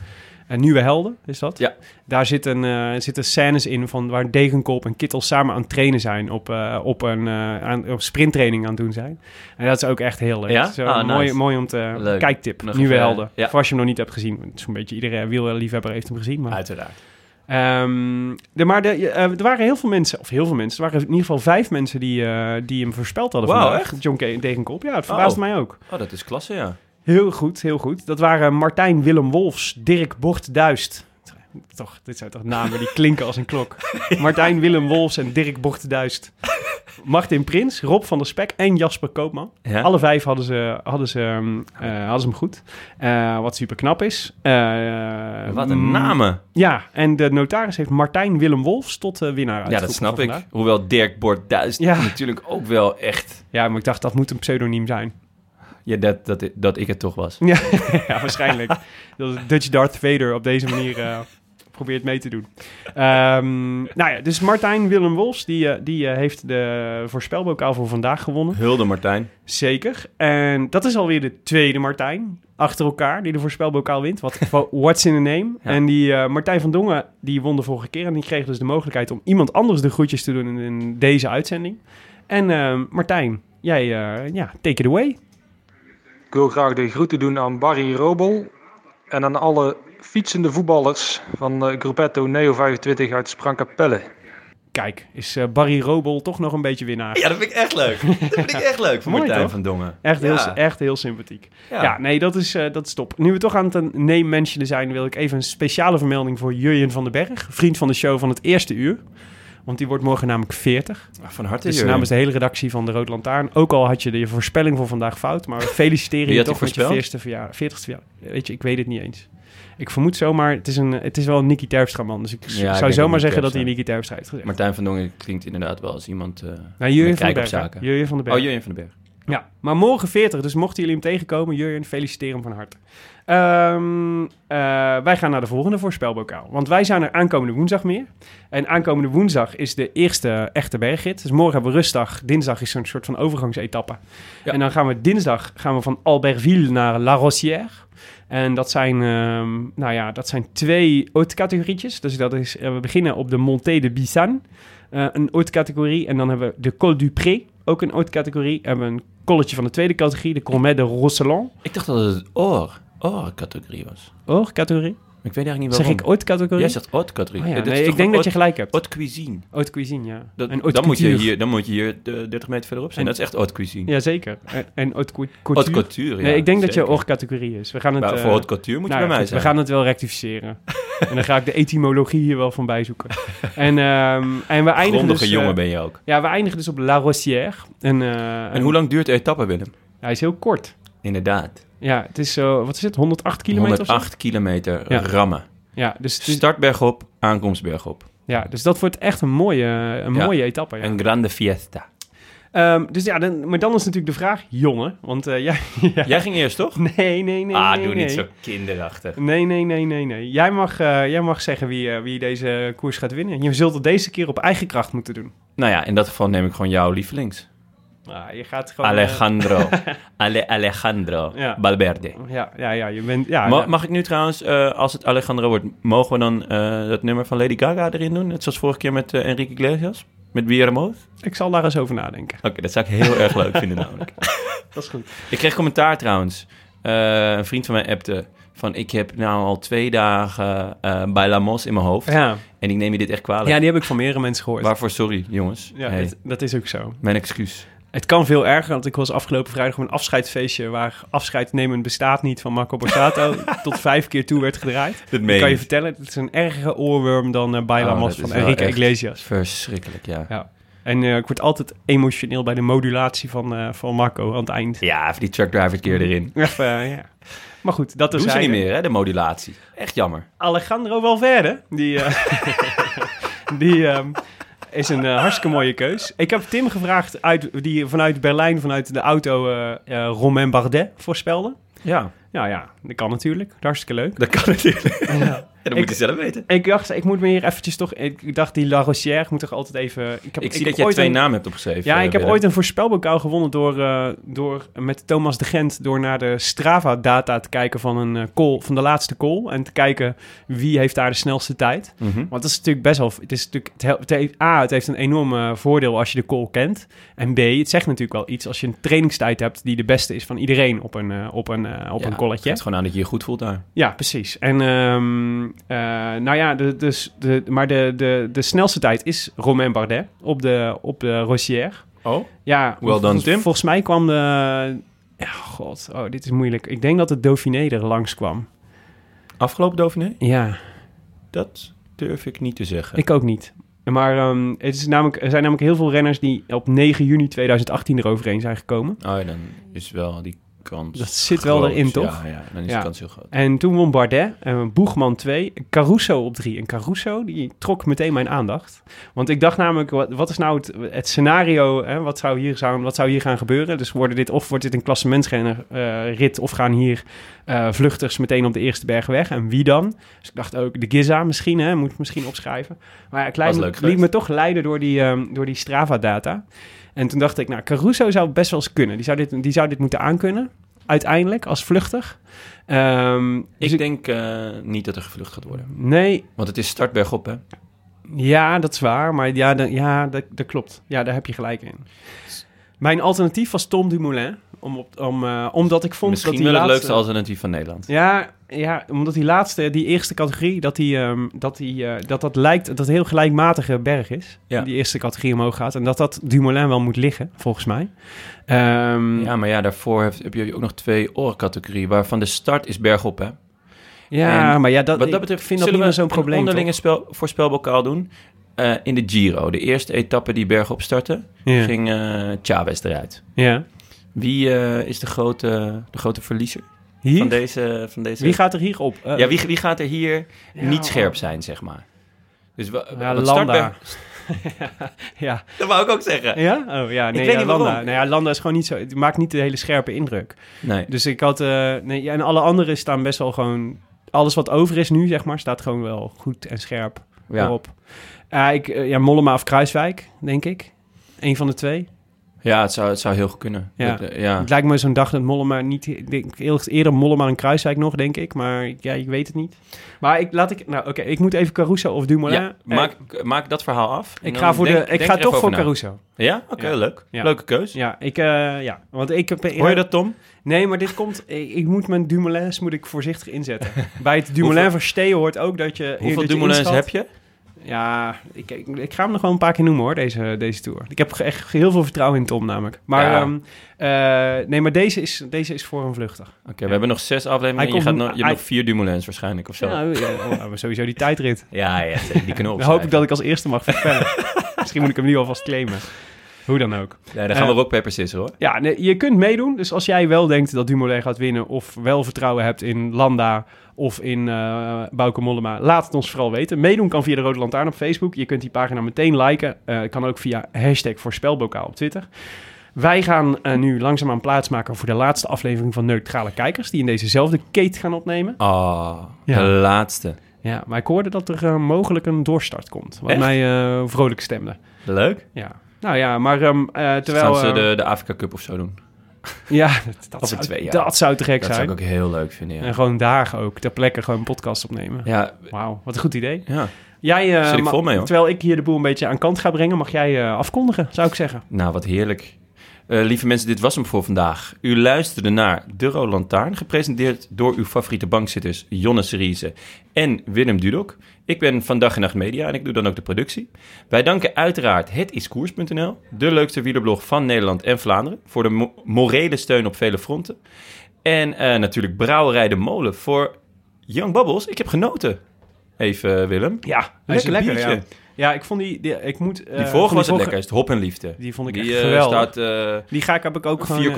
En Nieuwe Helden is dat. Ja. Daar zitten, eh, zitten scènes in van waar Degenkop en Kittel samen aan het trainen zijn, op, eh, op een eh, aan, op sprinttraining aan het doen zijn. En dat is ook echt heel leuk. Ja? Zo Ah, mooi, nice. mooi om te... Leuk. Kijktip, Nog Nieuwe Helden. ja. Voor als je hem nog niet hebt gezien. Zo'n beetje iedere wielerliefhebber heeft hem gezien. Maar... Uiteraard. Ehm, de, maar de, er waren heel veel mensen, of heel veel mensen, er waren in ieder geval vijf mensen die, die hem voorspeld hadden Wauw, vandaag. echt? John Degenkop. Ja, het verbaasde Oh. mij ook. Oh, dat is klasse, ja. Heel goed, heel goed. Dat waren Martijn Willem Wolfs, Dirk Bort Duist. Toch, dit zijn toch namen die klinken als een klok. Martijn Willem Wolfs en Dirk Bort Duist. Martin Prins, Rob van der Spek en Jasper Koopman. ja? Alle vijf hadden ze, hadden ze, ehm, eh, hadden ze hem goed. Eh, wat super knap is. Eh, Wat een mm, namen. ja, en de notaris heeft Martijn Willem Wolfs tot winnaar Ja, dat snap ik. Hoewel Dirk Bord Duist Ja. natuurlijk ook wel echt... Ja, maar ik dacht dat moet een pseudoniem zijn. Ja, dat, dat, dat ik het toch was. Ja, ja waarschijnlijk. dat Dutch Darth Vader op deze manier eh, probeert mee te doen. Ehm, nou ja, dus Martijn Willem Wolfs, die, eh, die eh, heeft de voorspelbokaal voor vandaag gewonnen. Hulde Martijn. Zeker. En dat is alweer de tweede Martijn achter elkaar die de voorspelbokaal wint. Wat, what's in a name? Ja. En die eh, Martijn van Dongen, die won de vorige keer. En die kreeg dus de mogelijkheid om iemand anders de groetjes te doen in, in deze uitzending. En Martijn, jij, eh, ja, take it away. Ik wil graag de groeten doen aan Barry Robel en aan alle fietsende voetballers van eh, Gruppetto Neo 25 uit Sprangkapelle. Kijk, is eh, Barry Robel toch nog een beetje winnaar. Ja, dat vind ik echt leuk. Dat vind ik echt leuk van Mooi, Martijn toch? van Dongen. Echt heel, echt heel sympathiek. Ja, Ja. nee, dat is, eh, dat is top. Nu we toch aan het name mentionen zijn, wil ik even een speciale vermelding voor Jurjen van den Berg. Vriend van de show van het eerste uur. Want die wordt morgen namelijk 40. Van harte, Dus namens de hele redactie van de Rood Lantaarn. Ook al had je de voorspelling voor vandaag fout. Maar we feliciteren je toch met je voorspeld? 40ste verjaardag. 40ste verjaardag. Weet je, ik weet het niet eens. Ik vermoed zomaar, het is, een, het is wel een Nicky Terpstra man. Dus ik zou zomaar zeggen dat hij. Nicky Terpstra heeft gezegd. Martijn van Dongen klinkt inderdaad wel als iemand uh, Nou, Jurjen van kijk op Berg. Jurjen van den Berg. Oh, Jurjen van den Berg. Ja, maar morgen 40, dus mochten jullie hem tegenkomen, Jurjen, feliciteer hem van harte. Ehm, eh, wij gaan naar de volgende voorspelbokaal. Want wij zijn er aankomende woensdag meer. En aankomende woensdag is de eerste echte bergrit. Dus morgen hebben we rustdag. Dinsdag is zo'n soort van overgangsetappe. Ja. En dan gaan we dinsdag gaan we van Albertville naar La Rosière. En dat zijn, ehm, nou ja, dat zijn twee haute-categorietjes. Dus dat is, eh, we beginnen op de Montée de Bissan. eh, een haute-categorie. En dan hebben we de Col du Pré, ook een haute-categorie. Hebben we een kolletje van de tweede categorie, de Colmet de Rosselon. Ik dacht dat het oor, oor-categorie was. Haute-categorie? Ik weet eigenlijk niet Zeg waarom. ik haute-categorie? Jij zegt haute-categorie. Oh ja, Eh, nee, ik denk dat je gelijk hebt. Haute cuisine. Haute cuisine, ja. Dat, en haute dan, moet je hier, dan moet je hier de 30 meter verderop zijn. En- dat is echt haute cuisine. Jazeker. En, en haute cou- Haute couture. ja. nee, ik denk dat je hors categorie is. We gaan het... Maar eh, voor haute couture moet je nou bij mij zijn. We gaan het wel rectificeren. en dan ga ik de etymologie hier wel van bijzoeken. en, ehm, en we eindigen Grondige dus... jongen eh, ben je ook. ja, we eindigen dus op La Rosière. En, eh, En hoe lang duurt de etappe, Willem? Hij is heel kort. Inderdaad. Ja, het is, eh, wat is het, 108 kilometer of zo? 108 kilometer Ja. rammen. Ja, dus, het is- Start bergop, aankomst bergop. ja, dus dat wordt echt een mooie, een Ja. mooie etappe. Ja. Een grande fiesta. Ehm, dus ja, dan, maar dan is natuurlijk de vraag, jongen, want eh, jij... ja. Jij ging eerst, toch? Nee, nee, nee, ah, nee, doe nee. niet zo kinderachtig. Nee, nee, nee, nee, nee. Jij mag, eh, jij mag zeggen wie, eh, wie deze koers gaat winnen. Je zult het deze keer op eigen kracht moeten doen. Nou ja, in dat geval neem ik gewoon jouw lievelings. Ah, je gaat gewoon... eh, Alejandro. Ale Alejandro Ja. Valverde. ja, ja, ja, je bent... Ja, Ma- ja. mag ik nu trouwens, eh, als het Alejandro wordt, mogen we dan eh, dat nummer van Lady Gaga erin doen? Net zoals vorige keer met Enrique Iglesias? Met Wiermoth? Ik zal daar eens over nadenken. Oké, dat zou ik heel erg leuk vinden namelijk. Dat is goed. Ik kreeg commentaar trouwens. Een vriend van mij appte van... ik heb nou al twee dagen eh Bailamos in mijn hoofd. Ja. En ik neem je dit echt kwalijk. ja, die heb ik van meerdere mensen gehoord. Waarvoor sorry, jongens. Ja, Hey, dat, dat is ook zo. Mijn excuus. Het kan veel erger, want ik was afgelopen vrijdag op een afscheidsfeestje... waar afscheid nemen bestaat niet van Marco Borsato... tot vijf keer toe werd gedraaid. Dat Ik kan je vertellen, het is een ergere oorworm dan uh, Bailamos Oh, van Enrique Iglesias. Verschrikkelijk, ja. Ja. En eh, ik word altijd emotioneel bij de modulatie van, eh, van Marco aan het eind. Ja, even die truckdriver keer erin. Even, ja. Maar goed, dat is Doen ze niet meer, hè, de modulatie. Echt jammer. Alejandro Valverde, die, die ehm, is een eh, hartstikke mooie keus. Ik heb Tim gevraagd, uit, die vanuit Berlijn, vanuit de auto, eh, Romain Bardet voorspelde. Ja, Nou ja, dat kan natuurlijk. Hartstikke leuk. dat kan natuurlijk. Ja, dat Ik- moet je zelf weten. Ik dacht, ik moet me hier eventjes toch... Ik dacht, die La Rochère ik moet toch altijd even... Ik, heb, Ik zie dat jij twee een- namen hebt opgeschreven. Ja, ik heb ooit een voorspelbokaal gewonnen door, eh, door met Thomas de Gent door naar de Strava-data te kijken van een eh, call, van de laatste call en te kijken wie heeft daar de snelste tijd. Mhm. Want dat is natuurlijk best wel. Het is natuurlijk het, heeft, A, het heeft een enorm eh, voordeel als je de call kent. En B, het zegt natuurlijk wel iets als je een trainingstijd hebt die de beste is van iedereen op een, op een, op Ja, een colletje. Het is gewoon aan dat je je goed voelt daar. Ja, precies. En ehm, eh, nou ja, de, dus de, maar de, de, de snelste tijd is Romain Bardet op de, op de Rossière. Oh? Ja, Well done, volgens, Tim. volgens mij kwam de... Ja, god. Oh, dit is moeilijk. Ik denk dat het Dauphiné er langs kwam. Afgelopen Dauphiné? Ja, Dat durf ik niet te zeggen. ik ook niet. Maar ehm, het is namelijk, er zijn namelijk heel veel renners die op 9 juni 2018 eroverheen zijn gekomen. Oh ja, dan is wel die kans Dat zit wel erin, toch? Ja, ja dan is Ja. de kans heel groot. En toen won Bardet, en Boegman 2, Caruso op 3. En Caruso, die trok meteen mijn aandacht. Want ik dacht namelijk, wat, wat is nou het, het scenario, hè? Wat, zou hier zou, wat zou hier gaan gebeuren? Dus worden dit, of wordt dit een klassementsrenner eh, rit, of gaan hier eh, vluchters meteen op de eerste berg weg? En wie dan? Dus ik dacht ook, de Giza misschien, hè? moet ik misschien opschrijven. Maar ja, ik leid, liet me toch leiden door die, ehm, door die Strava-data. En toen dacht ik, nou, Caruso zou best wel eens kunnen. Die zou dit, die zou dit moeten aankunnen, uiteindelijk, als vluchtig. Ehm, dus Ik denk eh, niet dat er gevlucht gaat worden. Nee, Want het is start bergop, hè? ja, dat is waar. Maar ja, ja dat, dat klopt. Ja, daar heb je gelijk in. Mijn alternatief was Tom Dumoulin. Om op, om, eh, omdat ik vond Misschien dat die wel het leukste alternatief van Nederland. Ja, ja, omdat die laatste, die eerste categorie, dat die, ehm, dat, die, eh, dat dat lijkt dat het een heel gelijkmatige berg is. Ja. Die eerste categorie omhoog gaat. En dat dat Dumoulin wel moet liggen, volgens mij. Ehm, Ja, maar ja, daarvoor heb, heb je ook nog twee oorcategorieën... waarvan de start is bergop, hè? ja En maar ja, dat, Wat dat betreft vind dat niet zo'n probleem, onderlinge spel, voorspelbokaal doen. Eh, in de Giro, de eerste etappe die bergop startte, Ja. ging eh Chavez eruit. ja. Wie eh, is de grote, de grote verliezer Hier? van deze... Van deze... Wie gaat er hier op? Ja, wie, wie gaat er hier Ja, niet scherp oh. zijn, zeg maar? Dus Ja, Landa. ja. Dat wou ik ook zeggen. Ja? Oh ja, nee, ja, niet Landa. Nou ja, Landa is gewoon niet zo... Het maakt niet de hele scherpe indruk. Nee. Dus ik had... nee, ja, en alle anderen staan best wel gewoon... Alles wat over is nu, zeg maar, staat gewoon wel goed en scherp Ja. erop. Ja, ik, eh, ja, Mollema of Kruiswijk, denk ik. Eén van de twee. Ja, het zou, het zou heel goed kunnen. Ja. Dat, eh, ja. Het lijkt me zo'n dag dat Mollema niet... Ik denk eerder Mollema en Kruiswijk nog, denk ik. Maar ja, ik weet het niet. Maar ik, laat ik... Nou, oké, ik moet even Caruso of Dumoulin. Ja, maak, maak dat verhaal af. Ik ga, voor denk- de, ik denk ga toch voor na. Caruso. Ja? Oké, Ja. leuk. Ja. Leuke keus. Ja, ik... ja, want ik heb... Hoor je dat, Tom? Nee, maar dit komt... Ik, ik moet mijn Dumoulins moet ik voorzichtig inzetten. Bij het Dumoulin verstehen hoort ook dat je... Hoeveel dat Dumoulins heb je? Ja, ik, ik, ik ga hem nog wel een paar keer noemen hoor, deze, deze tour. Ik heb echt heel veel vertrouwen in Tom namelijk. Maar, Ja. ehm, eh, nee, maar deze is, deze is voor een vluchtig. Oké, we hebben nog zes afleveringen. Hij Je, komt- gaat nog, je hebt nog vier Dumoulins waarschijnlijk, of zo. Ja, oh, nou, sowieso die tijdrit. Ja, ja, die kunnen we Dan hoop ik dat ik als eerste mag voorspellen. Misschien moet ik hem nu alvast claimen. Hoe dan ook. Ja, dan gaan Eh, we ook paper scissors, hoor. Ja, nee, je kunt meedoen. Dus als jij wel denkt dat Dumoulin gaat winnen... of wel vertrouwen hebt in Landa of in eh Bauke Mollema... laat het ons vooral weten. Meedoen kan via de Rode Lantaarn op Facebook. Je kunt die pagina meteen liken. Eh kan ook via hashtag voorspelbokaal op Twitter. Wij gaan eh, nu langzaamaan plaatsmaken voor de laatste aflevering van Neutrale Kijkers... die in dezezelfde kate gaan opnemen. Oh, Ja. de laatste. Ja, maar ik hoorde dat er eh, mogelijk een doorstart komt. Wat Echt? mij eh, vrolijk stemde. Leuk. Ja. Nou ja, maar ehm, eh, terwijl... Gaan ze eh, de, de Afrika Cup of zo doen? Ja, dat, dat, zou, twee dat zou te gek Dat zijn. zou ik ook heel leuk vinden, ja. En gewoon daar ook, ter plekke, gewoon een podcast opnemen. Ja, Wauw, wat een goed idee. ja. Jij, eh, Zit ik vol mee, hoor. Terwijl ik hier de boel een beetje aan kant ga brengen, mag jij eh, afkondigen, zou ik zeggen. Nou, wat heerlijk. Eh, lieve mensen, dit was hem voor vandaag. U luisterde naar De Rode Lantaarn, gepresenteerd door uw favoriete bankzitters Jonne Seriese en Willem Dudok. Ik ben van Dag en Nacht Media en ik doe dan ook de productie. Wij danken uiteraard hetiskoers.nl, de leukste wielerblog van Nederland en Vlaanderen, voor de mo- morele steun op vele fronten. En eh, natuurlijk Brouwerij de Molen voor Young Bubbles. Ik heb genoten. Even, eh, Willem. Ja, Lekker lekker, ja. biertje. Ja, ik vond die, die ik moet... eh, Die van vorige was het lekkerst, Hop en Liefde. Die vond ik Die echt eh, geweldig. staat eh, 4,7. Die ga ik, heb ik ook gewoon... eh,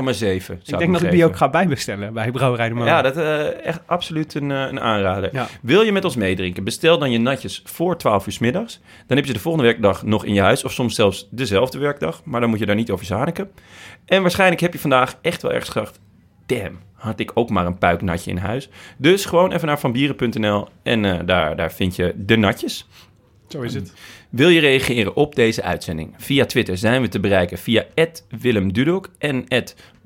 Ik ik denk dat ik die ook ga bijbestellen bij Brouwerij de Molen. Ja, dat is echt absoluut een, eh, een aanrader. Ja. Wil je met ons meedrinken? Bestel dan je natjes voor 12 uur 's middags. Dan heb je de volgende werkdag nog in je huis. Of soms zelfs dezelfde werkdag. Maar dan moet je daar niet over zaniken. En waarschijnlijk heb je vandaag echt wel ergens gedacht... Damn, had ik ook maar een puiknatje in huis. Dus gewoon even naar vanbieren.nl en eh, daar, daar vind je de natjes. Zo is het. Wil je reageren op deze uitzending? Via Twitter zijn we te bereiken via Willem Dudok en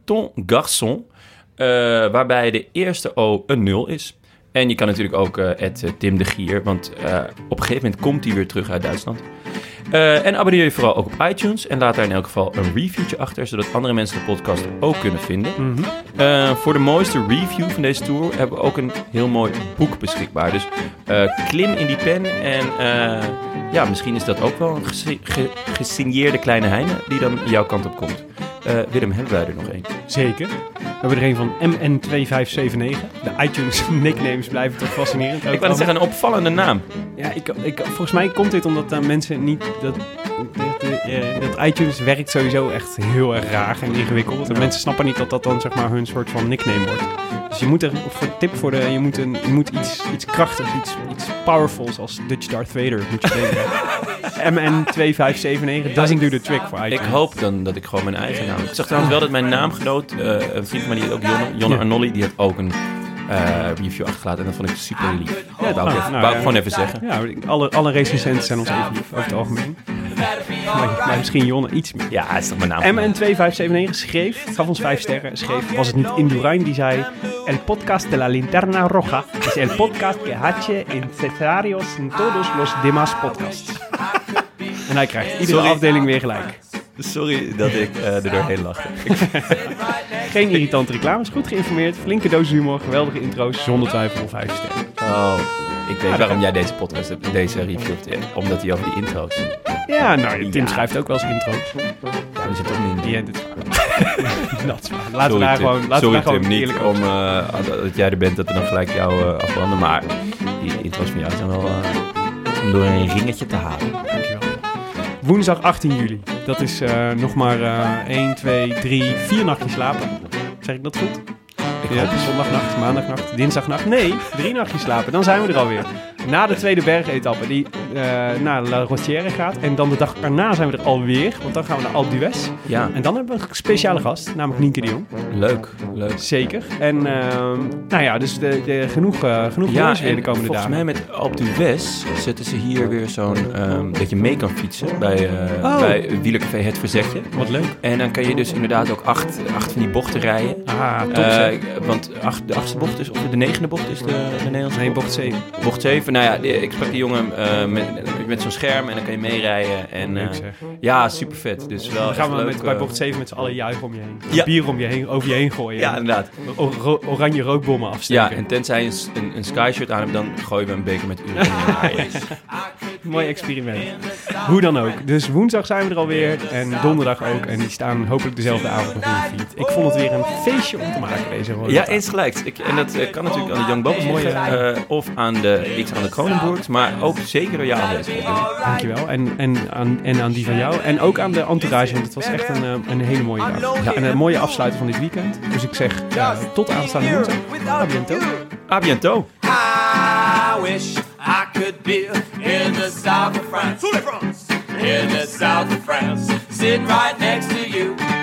@tongarçon, eh waarbij de eerste O een 0 is. En je kan natuurlijk ook eh Tim de Gier, want eh, op een gegeven moment komt hij weer terug uit Duitsland. Eh, en abonneer je vooral ook op iTunes en laat daar in elk geval een reviewtje achter, zodat andere mensen de podcast ook kunnen vinden. Mhm. Eh, voor de mooiste review van deze tour hebben we ook een heel mooi boek beschikbaar. Dus eh, klim in die pen en ja, misschien is dat ook wel een gesi- ge- gesigneerde kleine heine die dan jouw kant op komt. Eh, Willem, hebben wij er nog één? Zeker. We hebben er een van MN2579. De iTunes nicknames blijven toch fascinerend. Ik wou net zeggen, een opvallende naam. Ja, ik, ik, volgens mij komt dit omdat mensen niet... Dat, dat, eh, dat iTunes werkt sowieso echt heel erg raar en ingewikkeld. En mensen snappen niet dat dat dan zeg maar hun soort van nickname wordt. Dus je moet er, voor tip voor de, je moet, een, je moet iets, iets krachtigs, iets, iets powerfuls als Dutch Darth Vader moet je denken. MN2579 doesn't do the trick voor Ik iTunes. hoop dan dat ik gewoon mijn eigen naam... Ik zag trouwens wel dat mijn naamgenoot, eh, een vriend van mij die ook Jonne, Jonne. Arnolli, die had ook een eh, review achtergelaten. En dat vond ik super lief. Ja, dat wou ik, nou, even, nou, wou ik ja. gewoon even zeggen. Ja, alle, alle recensenten zijn ons even lief, over het algemeen. Maar, maar misschien Jonne iets meer. Ja, is toch mijn naam. MN2579 schreef, gaf ons vijf sterren, schreef, was het niet Indurain die zei... El podcast de la linterna roja is el podcast que hache en necesarios en todos los demás podcasts. En hij krijgt iedere Sorry. afdeling weer gelijk. Sorry dat ik eh, er doorheen lachte. Geen irritante reclames, goed geïnformeerd, flinke doos humor, geweldige intro's, zonder twijfel vijf sterren. Oh, ik weet waarom jij deze podcast hebt, deze review hebt. Omdat hij over die intro's. Ja, nou, Tim schrijft ook wel eens intro's. Ja, we zitten toch niet in. Ja, dit is waar. Laten we daar gewoon, laten we daar gewoon Niet om eh, dat jij er bent dat we dan gelijk jou eh, afbranden. Maar die intro's van jou zijn wel eh, om door een ringetje te halen. Dankjewel. Woensdag 18 juli. Dat is nog maar eh 1, 2, 3, 4 nachtjes slapen. Zeg ik dat goed? Ja, zondagnacht, maandagnacht, dinsdagnacht. Nee, drie nachtjes slapen. Dan zijn we er alweer. Na de tweede bergetappe die eh, naar La Rotière gaat. En dan de dag erna zijn we er alweer. Want dan gaan we naar Alpe d'Huez. Ja, En dan hebben we een speciale gast, namelijk Nienke de Jong. leuk. leuk. Zeker. En ehm, nou ja, dus de, de, genoeg, eh genoeg Ja, weer de komende volgens dagen. mij met Alpe d'Huez zetten ze hier weer zo'n... ehm, dat je mee kan fietsen bij, Oh. bij Wielercafé Het Verzetje. Wat leuk. En dan kan je dus inderdaad ook acht, acht van die bochten rijden. Ah, top want acht, de achtste bocht is, of de negende bocht is de, de Nederlandse Nee, bocht 7. Bocht 7, nou ja, ik sprak die jongen eh, met, met zo'n scherm en dan kan je meerijden. En, eh, ja, super vet. Dus wel Dan gaan we leuk, met, bij bocht 7 met z'n allen juichen om je heen. Ja. Bier om je heen, over je heen gooien. Ja, inderdaad. Oranje rookbommen afsteken. Ja, en tenzij je een, een, een skyshirt aan hebt, dan gooien we een beker met uren in je Mooi experiment. Hoe dan ook. Dus woensdag zijn we er alweer. En donderdag ook. En die staan hopelijk dezelfde avond nog in de feed. Ik vond het weer een feestje om te maken, deze rode Ja, eens gelijk. Ik, en dat eh, kan natuurlijk aan de Young Bubbles of aan de X aan de Kronenburgs, maar ook zeker door jou aanwezigheid. Dankjewel. En, en, aan, en aan die van jou. En ook aan de entourage, want het was echt een, eh, een hele mooie dag. Ja, en een mooie afsluiting van dit weekend. Dus ik zeg ja, tot aanstaande woensdag. A biento. A biento. I wish I could be in the south of France. In the south of France. Sitting right